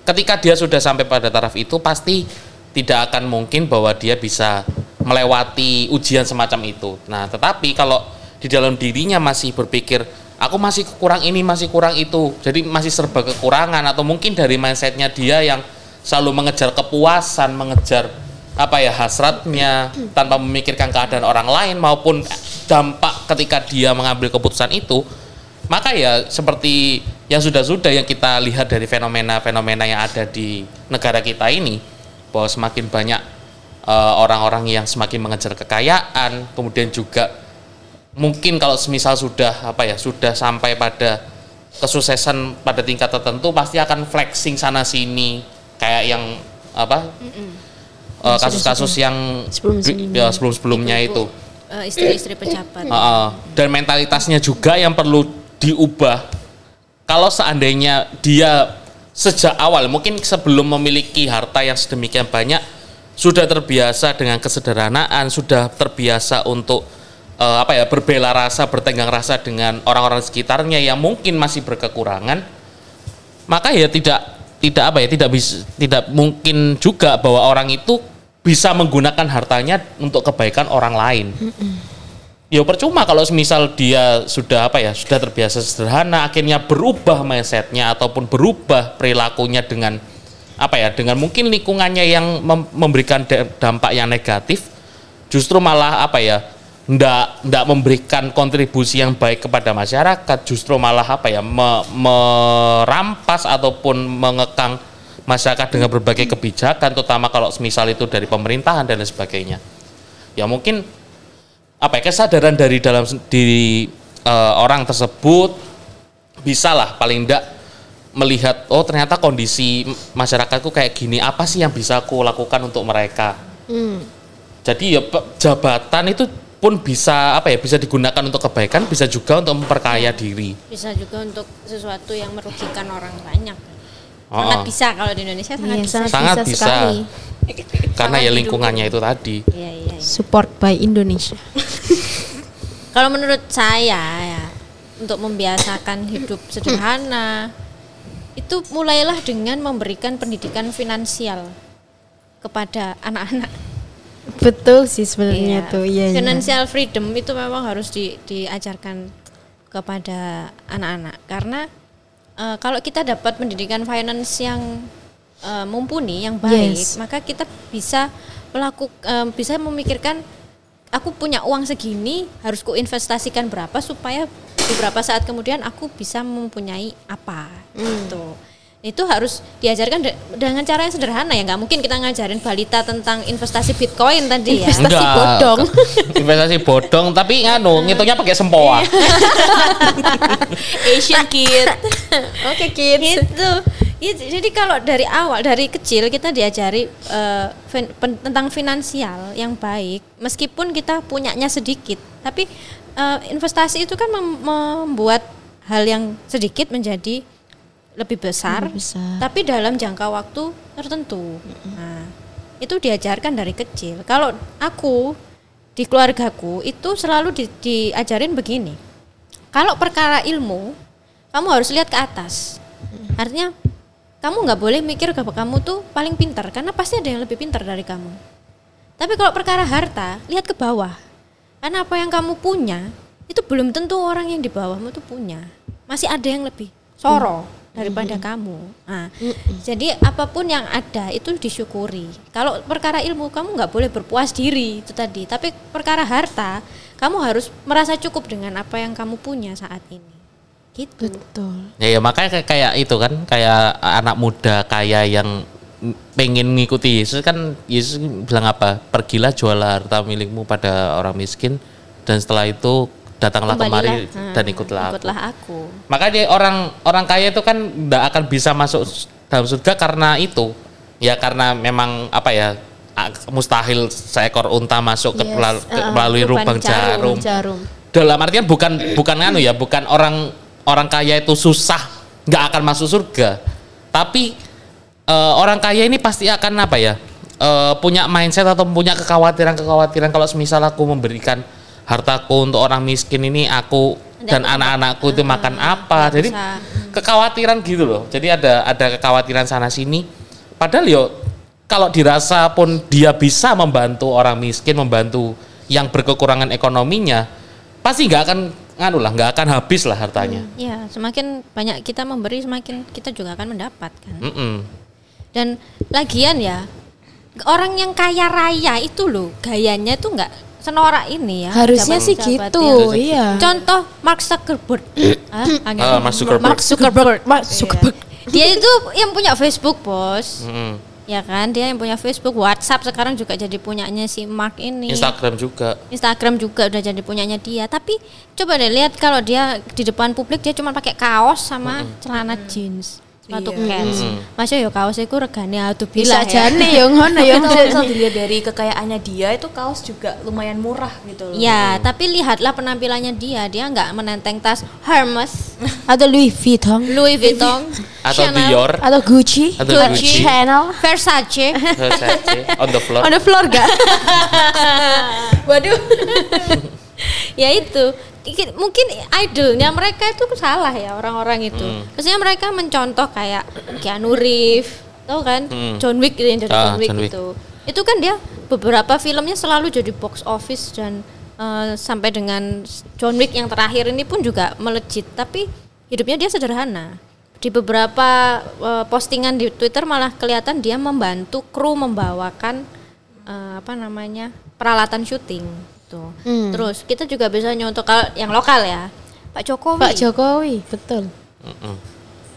ketika dia sudah sampai pada taraf itu pasti tidak akan mungkin bahwa dia bisa melewati ujian semacam itu. Nah, tetapi kalau di dalam dirinya masih berpikir aku masih kurang ini, masih kurang itu, jadi masih serba kekurangan atau mungkin dari mindsetnya dia yang selalu mengejar kepuasan, mengejar apa ya hasratnya tanpa memikirkan keadaan orang lain maupun dampak ketika dia mengambil keputusan itu. Maka ya seperti yang sudah-sudah yang kita lihat dari fenomena-fenomena yang ada di negara kita ini bahwa semakin banyak eh, orang-orang yang semakin mengejar kekayaan kemudian juga mungkin kalau semisal sudah apa ya sudah sampai pada kesuksesan pada tingkat tertentu pasti akan flexing sana sini kayak yang apa eh, kasus-kasus yang Sebelum-sebelumnya. ya, sebelum-sebelumnya itu Eh, istri-istri pejabat. Heeh. dan mentalitasnya juga yang perlu diubah. Kalau seandainya dia sejak awal, mungkin sebelum memiliki harta yang sedemikian banyak, sudah terbiasa dengan kesederhanaan, sudah terbiasa untuk eh, apa ya berbela rasa, bertenggang rasa dengan orang-orang sekitarnya yang mungkin masih berkekurangan, maka ya tidak tidak apa ya tidak bisa tidak mungkin juga bahwa orang itu bisa menggunakan hartanya untuk kebaikan orang lain. Ya percuma kalau misal dia sudah apa ya sudah terbiasa sederhana akhirnya berubah mindsetnya ataupun berubah perilakunya dengan apa ya dengan mungkin lingkungannya yang mem- memberikan da- dampak yang negatif justru malah apa ya ndak ndak memberikan kontribusi yang baik kepada masyarakat justru malah apa ya me- merampas ataupun mengekang masyarakat dengan berbagai kebijakan terutama kalau misal itu dari pemerintahan dan lain sebagainya. Ya mungkin apa ya kesadaran dari dalam diri eh, orang tersebut bisalah paling enggak melihat oh ternyata kondisi masyarakatku kayak gini apa sih yang bisa aku lakukan untuk mereka? Jadi ya jabatan itu pun bisa apa ya bisa digunakan untuk kebaikan bisa juga untuk memperkaya diri Bisa juga untuk sesuatu yang merugikan orang banyak. Oh, Sangat bisa kalau di Indonesia sangat Iya, bisa. sangat, Sangat bisa, bisa. sekali. karena Sangat ya lingkungannya itu tadi Iya, iya. iya. Support by Indonesia. Kalau menurut saya ya untuk membiasakan hidup sederhana itu mulailah dengan memberikan pendidikan finansial kepada anak-anak. Betul sih sebenarnya Iya. tuh. Iya. iya. Financial freedom itu memang harus di- diajarkan kepada anak-anak karena eh, kalau kita dapat pendidikan finance yang eh, mumpuni, yang baik, Yes. maka kita bisa melakukan bisa memikirkan aku punya uang segini harus ku investasikan berapa supaya beberapa saat kemudian aku bisa mempunyai apa gitu itu harus diajarkan de- dengan cara yang sederhana ya nggak mungkin kita ngajarin balita tentang investasi bitcoin tadi ya Investasi Enggak, bodong. investasi bodong tapi nganu ngitungnya pakai sempoa Asian kid. Oke kids. Itu. Ya, jadi kalau dari awal dari kecil kita diajari eh, fin- pen- tentang finansial yang baik, meskipun kita punyanya sedikit, tapi eh, investasi itu kan mem- membuat hal yang sedikit menjadi lebih besar, Lebih besar. tapi dalam jangka waktu tertentu. Nah, itu diajarkan dari kecil. Kalau aku di keluargaku itu selalu di- diajarin begini. Kalau perkara ilmu, kamu harus lihat ke atas. Artinya kamu nggak boleh mikir bahwa kamu tuh paling pintar karena pasti ada yang lebih pintar dari kamu. Tapi kalau perkara harta, lihat ke bawah. Karena apa yang kamu punya itu belum tentu orang yang di bawahmu tuh punya. Masih ada yang lebih soro daripada kamu. Nah, jadi apa pun yang ada itu disyukuri. Kalau perkara ilmu kamu nggak boleh berpuas diri itu tadi. Tapi perkara harta kamu harus merasa cukup dengan apa yang kamu punya saat ini. Gitu. Betul. Ya, ya makanya kayak, kayak itu kan kayak anak muda kaya yang pengen mengikuti Yesus kan Yesus bilang apa? Pergilah jualah harta milikmu pada orang miskin dan setelah itu datanglah kemari. Hmm, dan ikutlah aku. Ikutlah aku. Makanya orang orang kaya itu kan tidak akan bisa masuk dalam surga karena itu. Ya karena memang apa ya mustahil seekor unta masuk ke Yes. melal- ke- Uh-uh. melalui Lubang jarum. jarum. Dalam artian bukan bukan anu ya, bukan orang orang kaya itu susah nggak akan masuk surga. Tapi eh, orang kaya ini pasti akan apa ya? eh, punya mindset atau punya kekhawatiran-kekhawatiran kalau semisal aku memberikan hartaku untuk orang miskin ini aku dan anak-anakku itu makan apa. Jadi kekhawatiran gitu loh. Jadi ada ada kekhawatiran sana sini. Padahal yo kalau dirasa pun dia bisa membantu orang miskin, membantu yang berkekurangan ekonominya, pasti nggak akan nganu lah, nggak akan habis lah hartanya. Ya, semakin banyak kita memberi, semakin kita juga akan mendapatkan. Mm-mm. Dan lagian ya, orang yang kaya raya itu loh, gayanya tuh nggak senorak ini ya. Harusnya sih pejabat-pejabat gitu, yang- iya. Contoh Mark Zuckerberg. Ah, Mark Zuckerberg. Mark Zuckerberg. Mark Zuckerberg. Dia itu yang punya Facebook, Bos. Ya kan? Dia yang punya Facebook, WhatsApp sekarang juga jadi punyanya si Mark ini. Instagram juga. Instagram juga udah jadi punyanya dia. Tapi coba deh lihat kalau dia di depan publik dia cuma pakai kaos sama celana jeans, sepatu Iya. Keds. Masya ya kaos itu regane atuh Bisa bila ya. jane ya ngono ya. Tapi kalau dilihat dari kekayaannya dia itu kaos juga lumayan murah gitu loh. Ya, tapi lihatlah penampilannya dia. Dia nggak menenteng tas Hermes, Atau Louis Vuitton Louis Vuitton, Atau Chanel, Dior. atau Gucci, Atau Gucci. Chanel. Versace. Versace, on the floor. On the floor gak? Waduh. ya itu. Mungkin idolnya mereka itu salah ya orang-orang itu. Hmm. Maksudnya mereka mencontoh kayak Keanu Reeves, tahu kan? Hmm. John Wick gitu yang jadi Ah, John Wick John Wick. itu. Itu kan dia beberapa filmnya selalu jadi box office dan eh, sampai dengan John Wick yang terakhir ini pun juga melejit. Tapi hidupnya dia sederhana. Di beberapa eh, postingan di Twitter malah kelihatan dia membantu kru membawakan eh, apa namanya peralatan syuting. Tuh. Hmm. Terus kita juga bisa nyontoh kalau yang lokal ya, Pak Jokowi. Pak Jokowi, betul.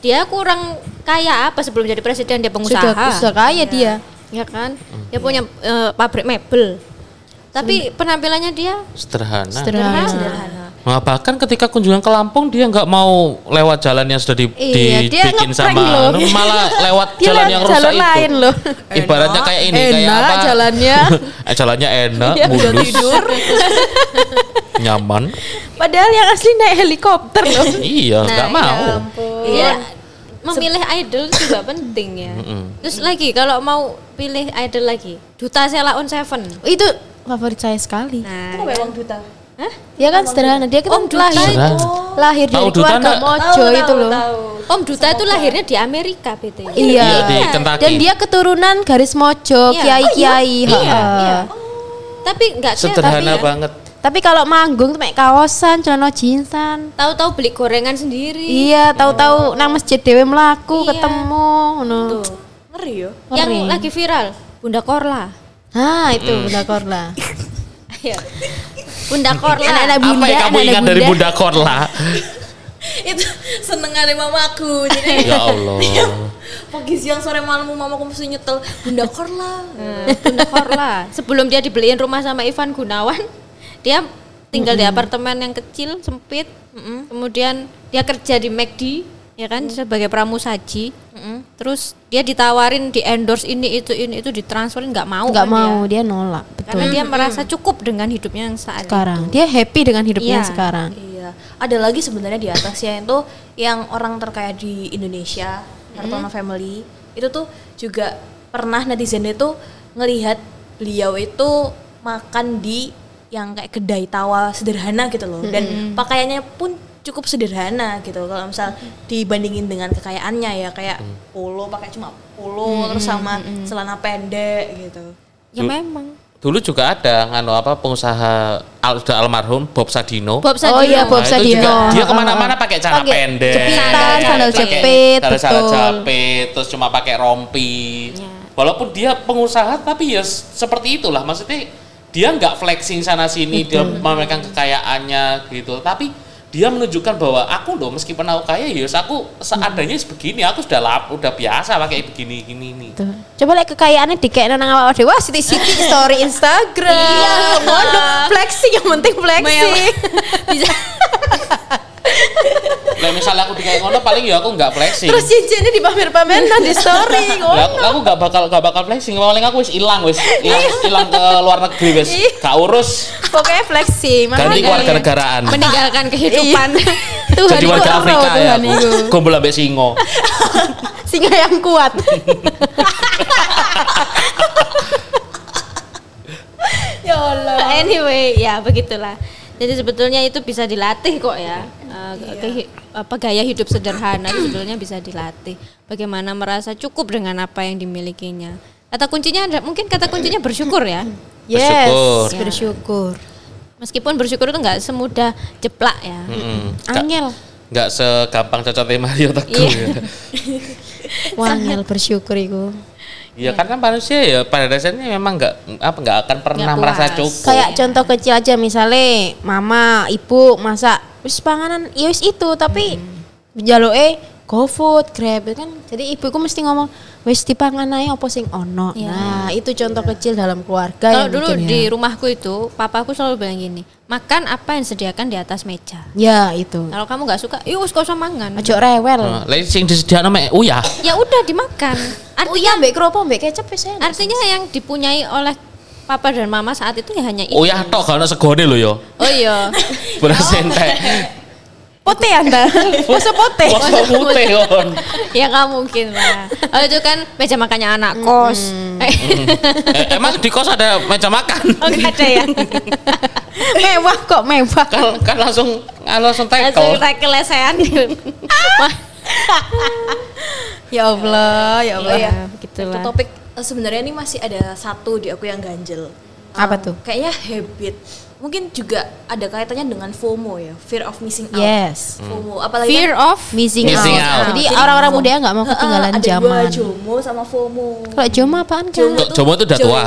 Dia kurang kaya apa sebelum jadi presiden dia pengusaha. Sudah sudah kaya dia. Ya kan? Dia punya eh, pabrik mebel. Tapi penampilannya dia Sederhana. Sederhana. sederhana. Nah, bahkan ketika kunjungan ke Lampung dia nggak mau lewat jalan yang sudah di, Iya, dia dibikin sama loh. malah lewat Dia jalan lewat yang rusak jalan itu. lain loh. Ibaratnya kayak ini kayak Enak apa? jalannya. Eh, jalannya enak, bisa mulus, tidur. nyaman. Padahal yang asli naik helikopter loh. Iya, nggak mau. Iya. Memilih idol juga penting ya. Terus lagi kalau mau pilih idol lagi, Duta Sela on Seven. Itu favorit saya sekali. Nah, Kenapa emang duta? Hah? Dia kan sederhana, dia kan Om Duta lahir, itu. lahir dari Duta keluarga enggak? mojo itu loh. Om Duta itu lahirnya di Amerika BT. Iya. Iya, di Kentucky. Dan dia keturunan garis mojo, Iya. kiai-kiai. Iya, heeh. iya. Tapi enggak Sederhana tapi banget. Tapi kalau manggung tuh pakai kaosan, celana jeansan. tahu-tahu beli gorengan sendiri. Iya, tahu-tahu nang masjid dewe melaku Iya. ketemu ngono. Tuh. Ngeri ya. Yang lagi viral, Bunda Korla. Ah, itu Bunda Korla. Iya. Bunda Korla. Anak-anak Apa bunda, yang kamu ingat dari bunda. Bunda Korla? itu senengannya mamaku jadi ya Allah. pagi siang sore malam mamaku mesti nyetel bunda korla Nah, Bunda Korla. Sebelum dia dibeliin rumah sama Ivan Gunawan, dia tinggal di apartemen yang kecil, sempit. Kemudian dia kerja di McD, ya kan, sebagai pramusaji. Terus dia ditawarin di endorse ini itu ini itu ditransferin nggak mau. Nggak kan mau, dia. dia nolak. Betul. Karena dia merasa cukup dengan hidupnya yang saat Sekarang dia happy dengan hidupnya Iya. sekarang. iya ada lagi sebenarnya di atasnya itu yang orang terkaya di Indonesia Hartono Family itu tuh juga pernah netizen itu ngelihat beliau itu makan di yang kayak kedai tawa sederhana gitu loh dan pakaiannya pun cukup sederhana gitu kalau misal dibandingin dengan kekayaannya ya kayak polo pakai cuma polo terus sama celana pendek gitu Ya memang. Dulu juga ada nganu apa pengusaha al, sudah almarhum Bob Sadino. Bob Oh Sadino. iya, Bob Nah, Sadino. juga dia Heeh. ke mana-mana pakai celana pendek, jepitan, sandal jepit, sandal betul. jepit, terus cuma pakai rompi. Walaupun dia pengusaha, tapi ya seperti itulah. Maksudnya dia nggak flexing sana sini, dia memamerkan kekayaannya gitu. Tapi dia menunjukkan bahwa aku loh meskipun aku kaya ya aku seadanya begini aku sudah lap, udah biasa pakai begini gini ini Tuh. Coba lihat kekayaannya dikek nang awak dhewe. Wah, siti-siti story Instagram. Iya, ngono. Flexing yang penting flexing. Bisa. Lah misalnya aku dikayak ngono paling ya aku nggak flexing Terus cincinnya dipamer-pamer nang di story. Lah, Ngono. aku- aku nggak bakal nggak bakal flexing paling aku wis hilang wis hilang hilang ke luar negeri wis Iya. gak urus Pokoknya flexing. ganti keluarga negaraan Meninggalkan kehidupan. Tuhan jadi warga Afrika ya kumpul ambek singo Singa yang kuat. ya Allah. anyway, ya begitulah. Jadi sebetulnya itu bisa dilatih kok ya. Eh, kehi- apa gaya hidup sederhana itu sebetulnya bisa dilatih. Bagaimana merasa cukup dengan apa yang dimilikinya. Kata kuncinya ada mungkin kata kuncinya bersyukur ya. Yes, Bersyukur. bersyukur. Meskipun bersyukur itu nggak semudah jeplak ya. Mm-mm. Nggak- Angel. nggak segampang cocoknya Mario Teguh Iya. ya. Wangel bersyukur iku. Ya karena manusia ya pada dasarnya memang nggak apa nggak akan pernah merasa cukup. Kayak contoh kecil aja misalnya mama, ibu masak wis panganan ya wis itu tapi jaluke GoFood, Grab kan. Jadi ibuku mesti ngomong wis dipangan ae apa sing ono. Iya. Nah, itu contoh kecil dalam keluarga Kalau dulu bikin di ya. rumahku itu, papaku selalu bilang gini, makan apa yang disediakan di atas meja. Ya, itu. Kalau kamu nggak suka, yuk gak usah mangan. Ojo rewel. Nah, Lah sing disediakno mek uyah. Ya udah dimakan. Oh iya, mbek kropo, mbek kecap wis enak. Artinya yang dipunyai oleh papa dan mama saat itu ya hanya itu. Uyah tok gak ono segone lho ya. Oh iya. Beras entek. Pote Anda. Masa pote. Poso putih kon. ya nggak mungkin lah. Oh itu kan meja makannya anak kos. Eh, Eh, emang di kos ada meja makan? oh nggak ada ya. mewah kok mewah. kan kan langsung langsung Langsung tackle. kita kelesehan. Ya Allah, ya Oh iya. Begitulah. Itu topik eh, sebenarnya ini masih ada satu di aku yang ganjel. Apa Um, tuh? Kayaknya habit. Mungkin juga ada kaitannya dengan FOMO ya, fear of missing out. Yes. FOMO, apalagi Fear kan, of Missing, Missing out. out. Jadi orang-orang muda nggak mau ketinggalan ada dua zaman. JOMO sama FOMO. Kalau Jomo apaan kan? Jomo Jomo itu udah tua?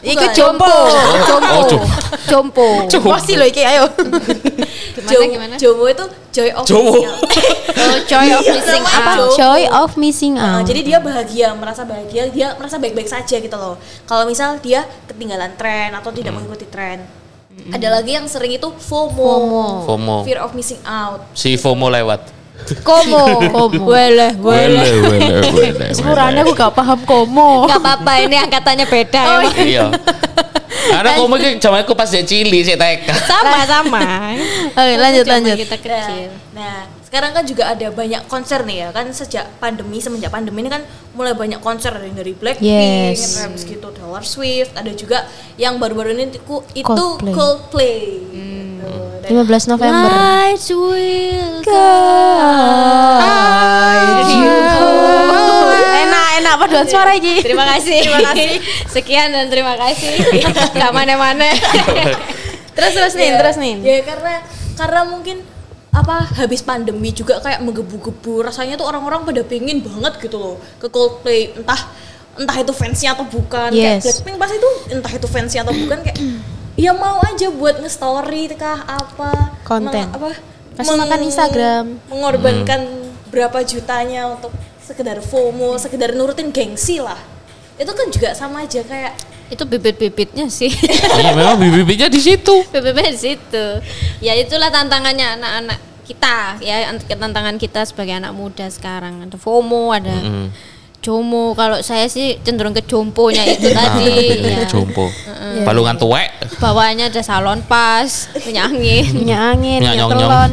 Iku Bukan. jompo. Jompo. Oh, jompo. Jompo. Jompo. Masih loh iki ayo. gimana Jomo, gimana? JOMO itu joy of Jomo. missing out. Oh, joy of Iya, missing Apa? out. Jomo. Joy of missing Nah, out. jadi dia bahagia, merasa bahagia, dia merasa baik-baik saja gitu loh. Kalau misal dia ketinggalan tren atau tidak mengikuti tren. Ada lagi yang sering itu FOMO. FOMO. FOMO. Fear of missing out. Si FOMO lewat. komo. Komo. Boleh, Wele wele wele. Sepurane aku gak paham komo. Gak apa-apa, ini angkatannya beda ya. Bang. Iya. Karena FOMO iki zaman aku pas jadi cilik sik TK. Sama-sama. Oke, lanjut lanjut. Kita kecil. Nah, sekarang kan juga ada banyak konser nih ya kan sejak pandemi semenjak pandemi ini kan mulai banyak konser dari dari Blackpink, Yes. habis gitu Taylor Swift, ada juga yang baru-baru ini itu Coldplay. Coldplay. Gitu. Dan 15 November. Lights will Guide you home. Enak, enak paduan suara iki. Terima kasih. Terima kasih. Sekian dan terima kasih. Gak mana-mana. Terus terus nih, Ya, terus nih. Ya karena karena mungkin apa habis pandemi juga kayak menggebu-gebu rasanya tuh orang-orang pada pingin banget gitu loh ke Coldplay entah entah itu fansnya atau bukan kayak Yes. Blackpink pasti itu entah itu fansnya atau bukan kayak ya mau aja buat nge-story kah apa Konten. meng- apa Kasih makan Instagram. mengorbankan berapa jutanya untuk sekedar FOMO sekedar nurutin gengsi lah itu kan juga sama aja kayak Itu bibit-bibitnya sih. Iya memang bibit-bibitnya di situ. bibitnya di situ. Ya itulah tantangannya anak-anak kita ya ant- tantangan kita sebagai anak muda sekarang ada FOMO ada Mm. Jomo kalau saya sih cenderung ke jomponya itu tadi ya. Jompo. Balungan tuwek. bawaannya ada salon pas punya angin Minyak angin, Minyak minyak nyong-nyong. telon.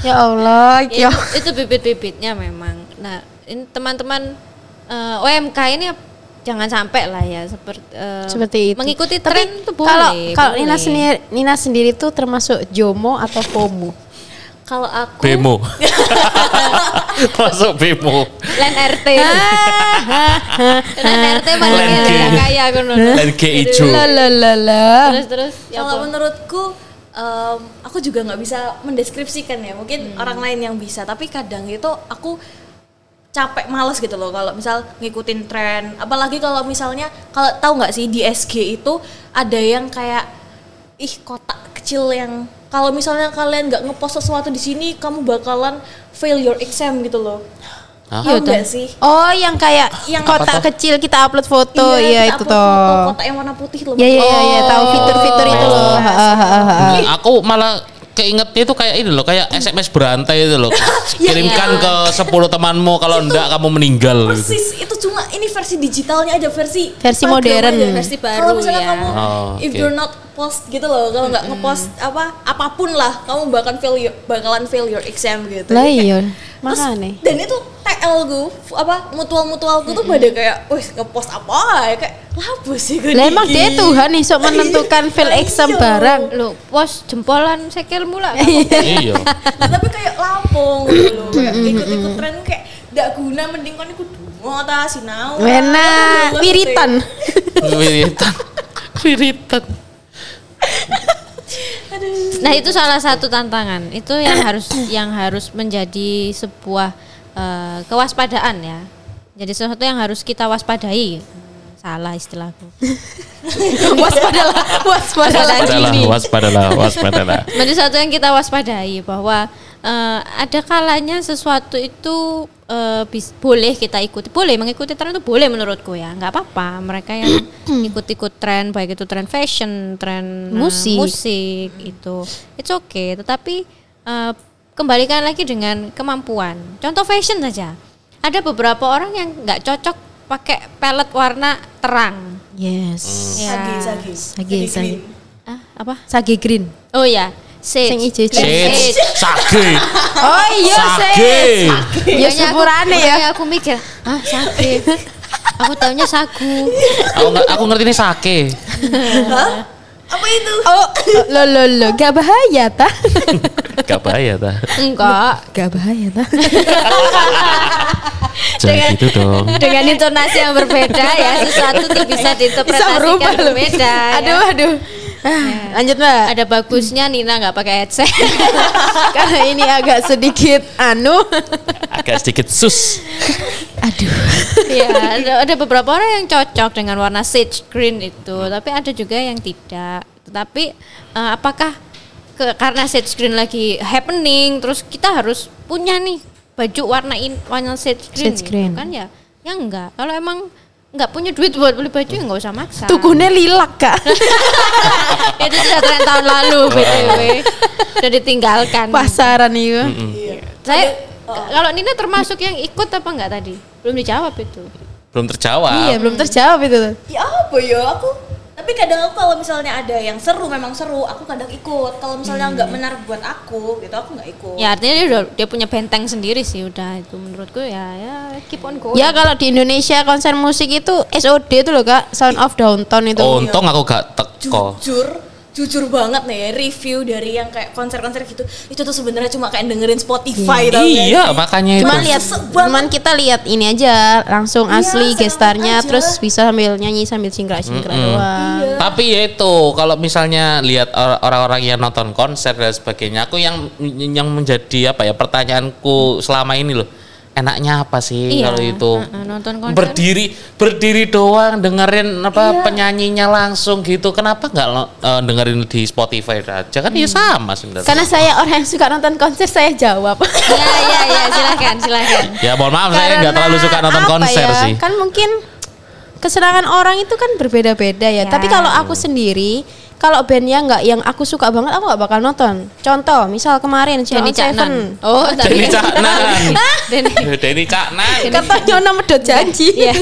ya Allah, Ya, itu, itu bibit-bibitnya memang. Nah, ini teman-teman eh, UMK ini jangan sampai lah ya seperti eh, Seperti itu. mengikuti Tapi tren itu boleh. Kalau kalau. Nina sendiri Nina sendiri tuh termasuk Jomo atau FOMO? kalau aku Bemo. Masuk bemo. Len RT. Len RT mana Len G. ya kaya aku la la la. Terus terus ya kalau menurutku em, aku juga nggak bisa mendeskripsikan ya mungkin orang lain yang bisa tapi kadang itu aku capek males gitu loh kalau misal ngikutin tren. Apalagi kalau misalnya kalau tahu nggak sih di SG itu ada yang kayak ih kotak kecil yang kalau misalnya kalian nggak ngepost sesuatu di sini kamu bakalan fail your exam gitu loh. Hah? Tahu nggak sih? Oh, yang kayak Yang kotak kecil kita upload foto, iya, kita itu toh. foto kotak yang warna putih loh. Ya ya ya, ya, tahu Oh. fitur-fitur itu loh. Hmm, Aku malah keingetnya itu kayak ini loh, kayak SMS berantai itu loh. Kirimkan ke 10 temanmu kalau enggak kamu meninggal gitu. persis itu cuma ini versi digitalnya aja versi Versi modern. aja. Versi baru kalau misalnya ya. kamu Oh, if oke. you're not post gitu loh kalau nggak ngepost apa apa pun lah kamu fail your, bakalan fail your exam gitu Lah iya, Terus, makanya. dan itu TL gue apa mutual mutualku tuh pada kayak wih ngepost apa ya kayak lapo sih gue Lah emang dia Tuhan nih sok menentukan fail exam Iya. barang. Lo pos jempolan sekil mula. Iya. Nah, tapi kayak lampung gitu loh kayak ikut-ikut tren kayak gak guna mending kan ikut dungo ta sinau Wena, wiritan. Wiritan. Wiritan. Nah itu salah satu tantangan. Itu yang harus yang harus menjadi sebuah eh, kewaspadaan ya. Jadi sesuatu yang harus kita waspadai. Salah istilahku. Waspadalah, waspadalah. Waspadalah, waspadalah, waspadalah. Menjadi sesuatu yang kita waspadai bahwa eh, ada kalanya sesuatu itu eh, bis- boleh kita ikuti, boleh mengikuti tren itu boleh menurutku ya, nggak apa-apa. Mereka yang ikut-ikut tren, baik itu tren fashion, tren eh, Musik. musik itu, it's okay. Tetapi eh, kembalikan lagi dengan kemampuan. Contoh fashion saja, ada beberapa orang yang nggak cocok pakai pelet warna terang. Yes. Ya. sagi sagi Sage, sage. Ah, apa? Sage green. Oh ya. Sing Shit, sage. sage. Oh iya, Sage. Ya Makanya aku- sepurane ya. aku mikir, ah sage. aku taunya sagu. Aku aku ngerti ini sake. Hah? apa itu Oh, lo lo lo, gak bahaya ta? Gak bahaya ta. Enggak. Gak bahaya ta? Jangan gitu dong. Dengan intonasi yang berbeda ya, sesuatu tuh bisa diinterpretasikan berbeda. ya. Aduh, aduh. Ah, Lanjut mbak. Ada bagusnya Nina nggak pakai headset. Karena ini agak sedikit anu. Agak sedikit sus. Aduh. ya, ada, ada beberapa orang yang cocok dengan warna sage green itu, tapi ada juga yang tidak. Tetapi eh, apakah ke, karena sage green lagi happening, terus kita harus punya nih baju warna in, warna sage green, Sage gitu green. kan ya? Ya enggak. Kalau emang nggak punya duit buat beli baju ya nggak usah maksa. Tukunya lilak kak. itu sudah tren tahun lalu btw sudah ditinggalkan Pasaran itu. saya kalau Nina termasuk yang ikut apa enggak tadi belum dijawab itu Belum terjawab. Iya belum terjawab itu. ya apa ya aku tapi kadang aku kalau misalnya ada yang seru memang seru aku kadang ikut kalau misalnya nggak menarik buat aku gitu aku nggak ikut ya artinya dia udah dia punya benteng sendiri sih udah itu menurutku ya ya keep on going Ya kalau di Indonesia konser musik itu SOD itu loh kak, Sound of Downtown itu. Untung aku gak teko. jujur jujur banget nih ya, review dari yang kayak konser-konser gitu itu tuh sebenarnya cuma kayak dengerin Spotify tau nggak Iya, sih? makanya itu. Cuman lihat, cuman kita lihat ini aja langsung Iya, asli gestarnya, aja. terus bisa sambil nyanyi sambil singkrak singkrak doang. Iya. Tapi ya itu kalau misalnya lihat or- orang-orang yang nonton konser dan sebagainya, aku yang yang menjadi apa ya pertanyaanku selama ini loh, enaknya apa sih Iya, kalau itu heeh, nonton konser. berdiri berdiri doang dengerin apa penyanyinya langsung gitu, kenapa nggak eh, dengerin di Spotify aja kan ya sama sebenarnya. Karena saya orang yang suka nonton konser, saya jawab. ya ya ya silakan silakan ya mohon maaf saya nggak terlalu suka nonton konser ya, sih. Kan mungkin kesenangan orang itu kan berbeda-beda ya. Ya. Tapi kalau aku sendiri, kalau bandnya nggak yang aku suka banget, aku nggak bakal nonton. Contoh, misal kemarin Denny Denny Seven. Caknan oh Denny Caknan. Denny Denny Caknan. Kata Nyonya medot janji. Iya.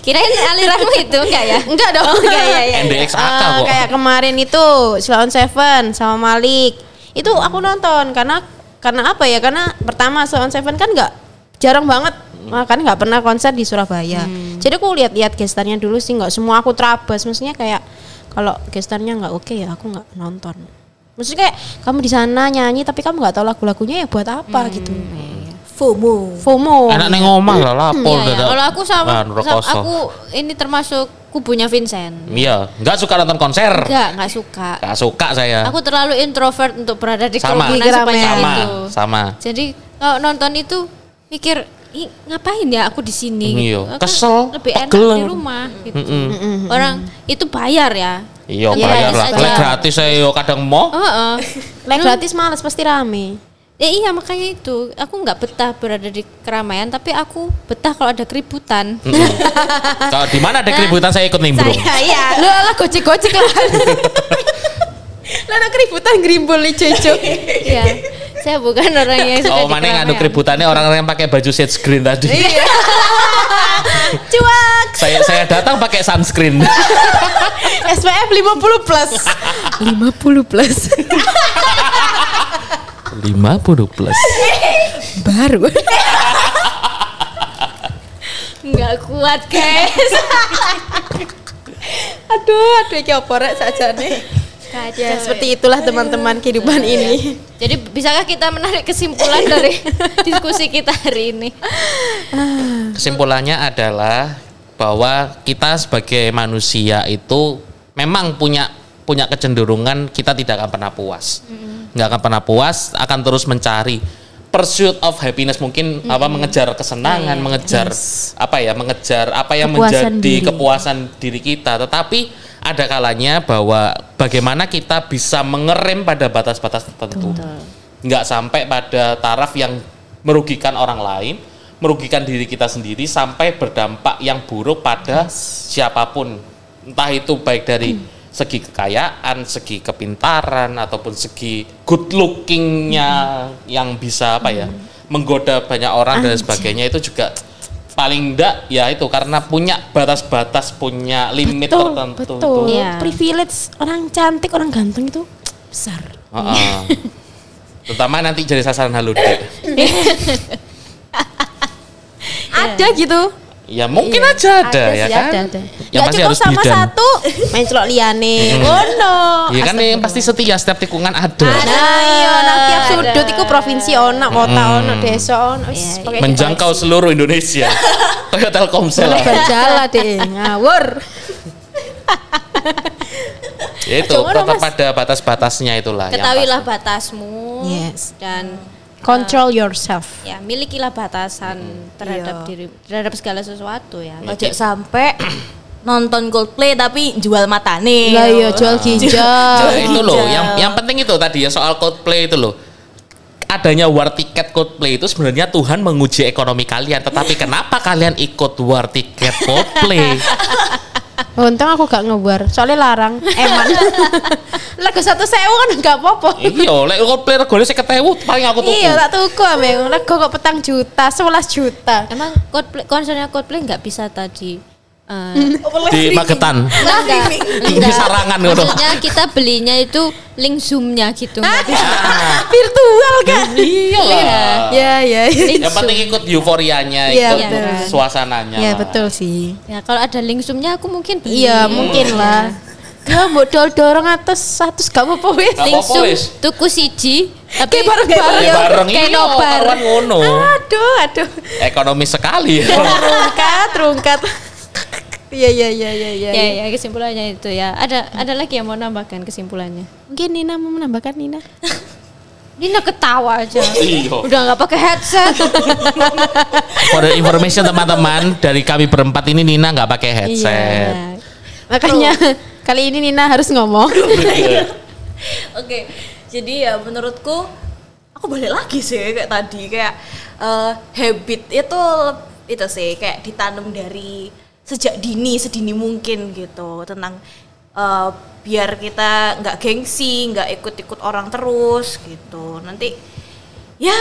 Kirain aliranmu itu enggak ya? Enggak dong. Oh, enggak ya ya. NDX AK Ah, kok. kayak kemarin itu Silon Seven sama Malik itu aku nonton karena karena apa ya karena pertama Silon Seven kan nggak jarang banget kan nggak pernah konser di Surabaya jadi aku lihat-lihat gestarnya dulu sih nggak semua aku terabas maksudnya kayak kalau gestarnya nggak oke ya aku nggak nonton maksudnya kayak kamu di sana nyanyi tapi kamu nggak tahu lagu-lagunya ya buat apa gitu FOMO FOMO Enak neng omah lah lapor Iya, ya. dadak. Kalau aku sama, aku ini termasuk kubunya Vincent. Iya, nggak suka nonton konser. Enggak, enggak suka. Nggak suka saya. Aku terlalu introvert untuk berada di Sama. kerumunan sebanyak keramaian. sama, itu. sama. Jadi kalau nonton itu mikir Ih, ngapain ya aku di sini Iya, gitu. Kan kesel, lebih enak di rumah gitu. Orang itu bayar ya. Iya, Iya, bayar lah. Lek gratis saya yo kadang mau. Heeh. Lek gratis males pasti rame. Ya iya makanya itu aku nggak betah berada di keramaian tapi aku betah kalau ada keributan. Kalau di mana ada keributan saya ikut nimbrung. Saya iya. Lu lah gocek-gocek lah. Lah ada keributan grimbul nih Jojo. Iya. Saya bukan orang yang suka Oh, mana yang keramaian. keributannya orang-orang yang pakai baju shade screen tadi. Iya. Cuak. saya saya datang pakai sunscreen. SPF 50 plus. 50 plus. 50 plus. Baru. Nggak kuat guys. aduh, aduh iki apa rek sajane. Ya, seperti itulah teman-teman kehidupan ini. Jadi bisakah kita menarik kesimpulan dari diskusi kita hari ini? Kesimpulannya adalah bahwa kita sebagai manusia itu memang punya punya kecenderungan kita tidak akan pernah puas. nggak akan pernah puas, akan terus mencari pursuit of happiness mungkin apa mengejar kesenangan, mengejar apa ya, mengejar apa yang Kepuasan menjadi diri. kepuasan diri kita. Tetapi ada kalanya bahwa bagaimana kita bisa mengerem pada batas-batas tertentu. Nggak sampai pada taraf yang merugikan orang lain, merugikan diri kita sendiri sampai berdampak yang buruk pada siapa pun. Entah itu baik dari segi kekayaan, segi kepintaran ataupun segi good lookingnya yang bisa apa ya menggoda banyak orang dan sebagainya itu juga paling enggak ya itu karena punya batas-batas punya limit Betul, tertentu betul. itu. Iya. Privilege orang cantik, orang ganteng itu besar. Heeh. Terutama nanti jadi sasaran haludek. Ada gitu. Ya mungkin aja ada, ya sih, kan. Ada, ada. Yang Nggak pasti cukup harus sama bidan. satu, main celok liane. Oh no. Iya kan yang pasti setia setiap tikungan ada. Nah, iya, nah, tiap Ada. sudut itu provinsi ono, kota ono, desa ono. Wis, Iya, pakai Menjangkau seluruh Indonesia. Kayak Telkomsel. Boleh berjalan deh, ngawur. Ya itu tetap pada batas-batasnya itulah. yang Ketahuilah batasmu Yes. dan Control yourself. ya milikilah batasan terhadap Iya. diri terhadap segala sesuatu ya. Ojo sampai nonton Coldplay tapi jual matane. Lah iya jual ginjal. Nah, itu loh, yang yang penting itu tadi ya soal Coldplay itu loh. Adanya war tiket Coldplay itu sebenarnya Tuhan menguji ekonomi kalian, tetapi kenapa kalian ikut war tiket Coldplay? Untung aku gak ngebar, soalnya larang. Eman. Lagu satu sewu kan gak apa-apa. iya, lek Coldplay regane 50.000 paling aku tuku. Iya, tak tuku ame. Lagu kok petang juta, 11 juta. Emang Coldplay, konsernya Coldplay nggak bisa tadi eh, Di Magetan. enggak, enggak, Di. Sarangan ngono. Maksudnya kita belinya itu link zoomnya gitu. nggak bisa. Virtual kan? Iya lah. Ya, ya. Link Yang penting ikut euforianya, Iya, ikut betul. suasananya. Ya lah. betul sih. Ya kalau ada link zoomnya aku mungkin beli. Iya, mungkin lah. Ya, mau dol dorong atas satu gak apa-apa wis. Wis. tuku siji tapi Kayak bareng-bareng. Ya bareng Kayak iya, nobar. Aduh, aduh. Ekonomi sekali ya. Rungkat, rungkat. Iya, iya, iya, iya, iya. Ya, ya kesimpulannya itu ya. Ada ada lagi yang mau nambahkan kesimpulannya? Mungkin Nina mau menambahkan Nina. Nina ketawa aja. Iya. Udah nggak pakai headset. For the information teman-teman, dari kami berempat ini Nina nggak pakai headset. Iya. Makanya kali ini Nina harus ngomong. Oke, jadi ya menurutku aku balik lagi sih kayak tadi kayak eh, habit itu itu sih kayak ditanam dari sejak dini sedini mungkin gitu tentang eh, biar kita nggak gengsi nggak ikut-ikut orang terus gitu nanti ya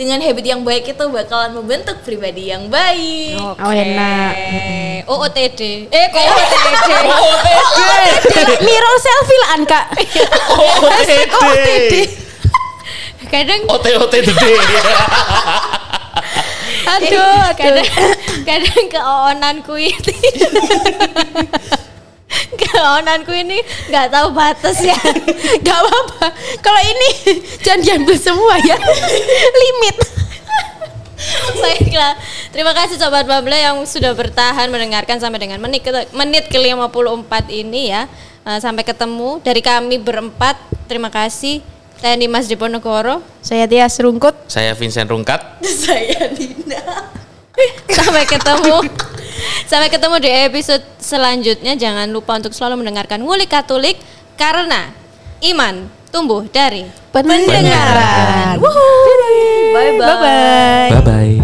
dengan habit yang baik itu bakalan membentuk pribadi yang baik Oh, enak. Eh, OOTD. Eh, kok OOTD? Mirror selfie lah Kak. OTD. Kadang OTOT gede. Aduh, aduh. kadang kadang keonanku ini keonanku ini nggak tahu batas ya Gak apa-apa. Kalau ini jangan diambil semua ya. Limit. baiklah terima kasih sobat Bable yang sudah bertahan mendengarkan sampai dengan menit ke menit ke 54 ini ya Eh, sampai ketemu dari kami berempat terima kasih saya Dimas Diponegoro Saya Tias Rungkut. Saya Vincent Rungkat. saya Dina Sampai ketemu. Sampai ketemu di episode selanjutnya. Jangan lupa untuk selalu mendengarkan Ngulik Katolik karena iman tumbuh dari Pendengaran. Bye bye. Bye bye. Bye bye.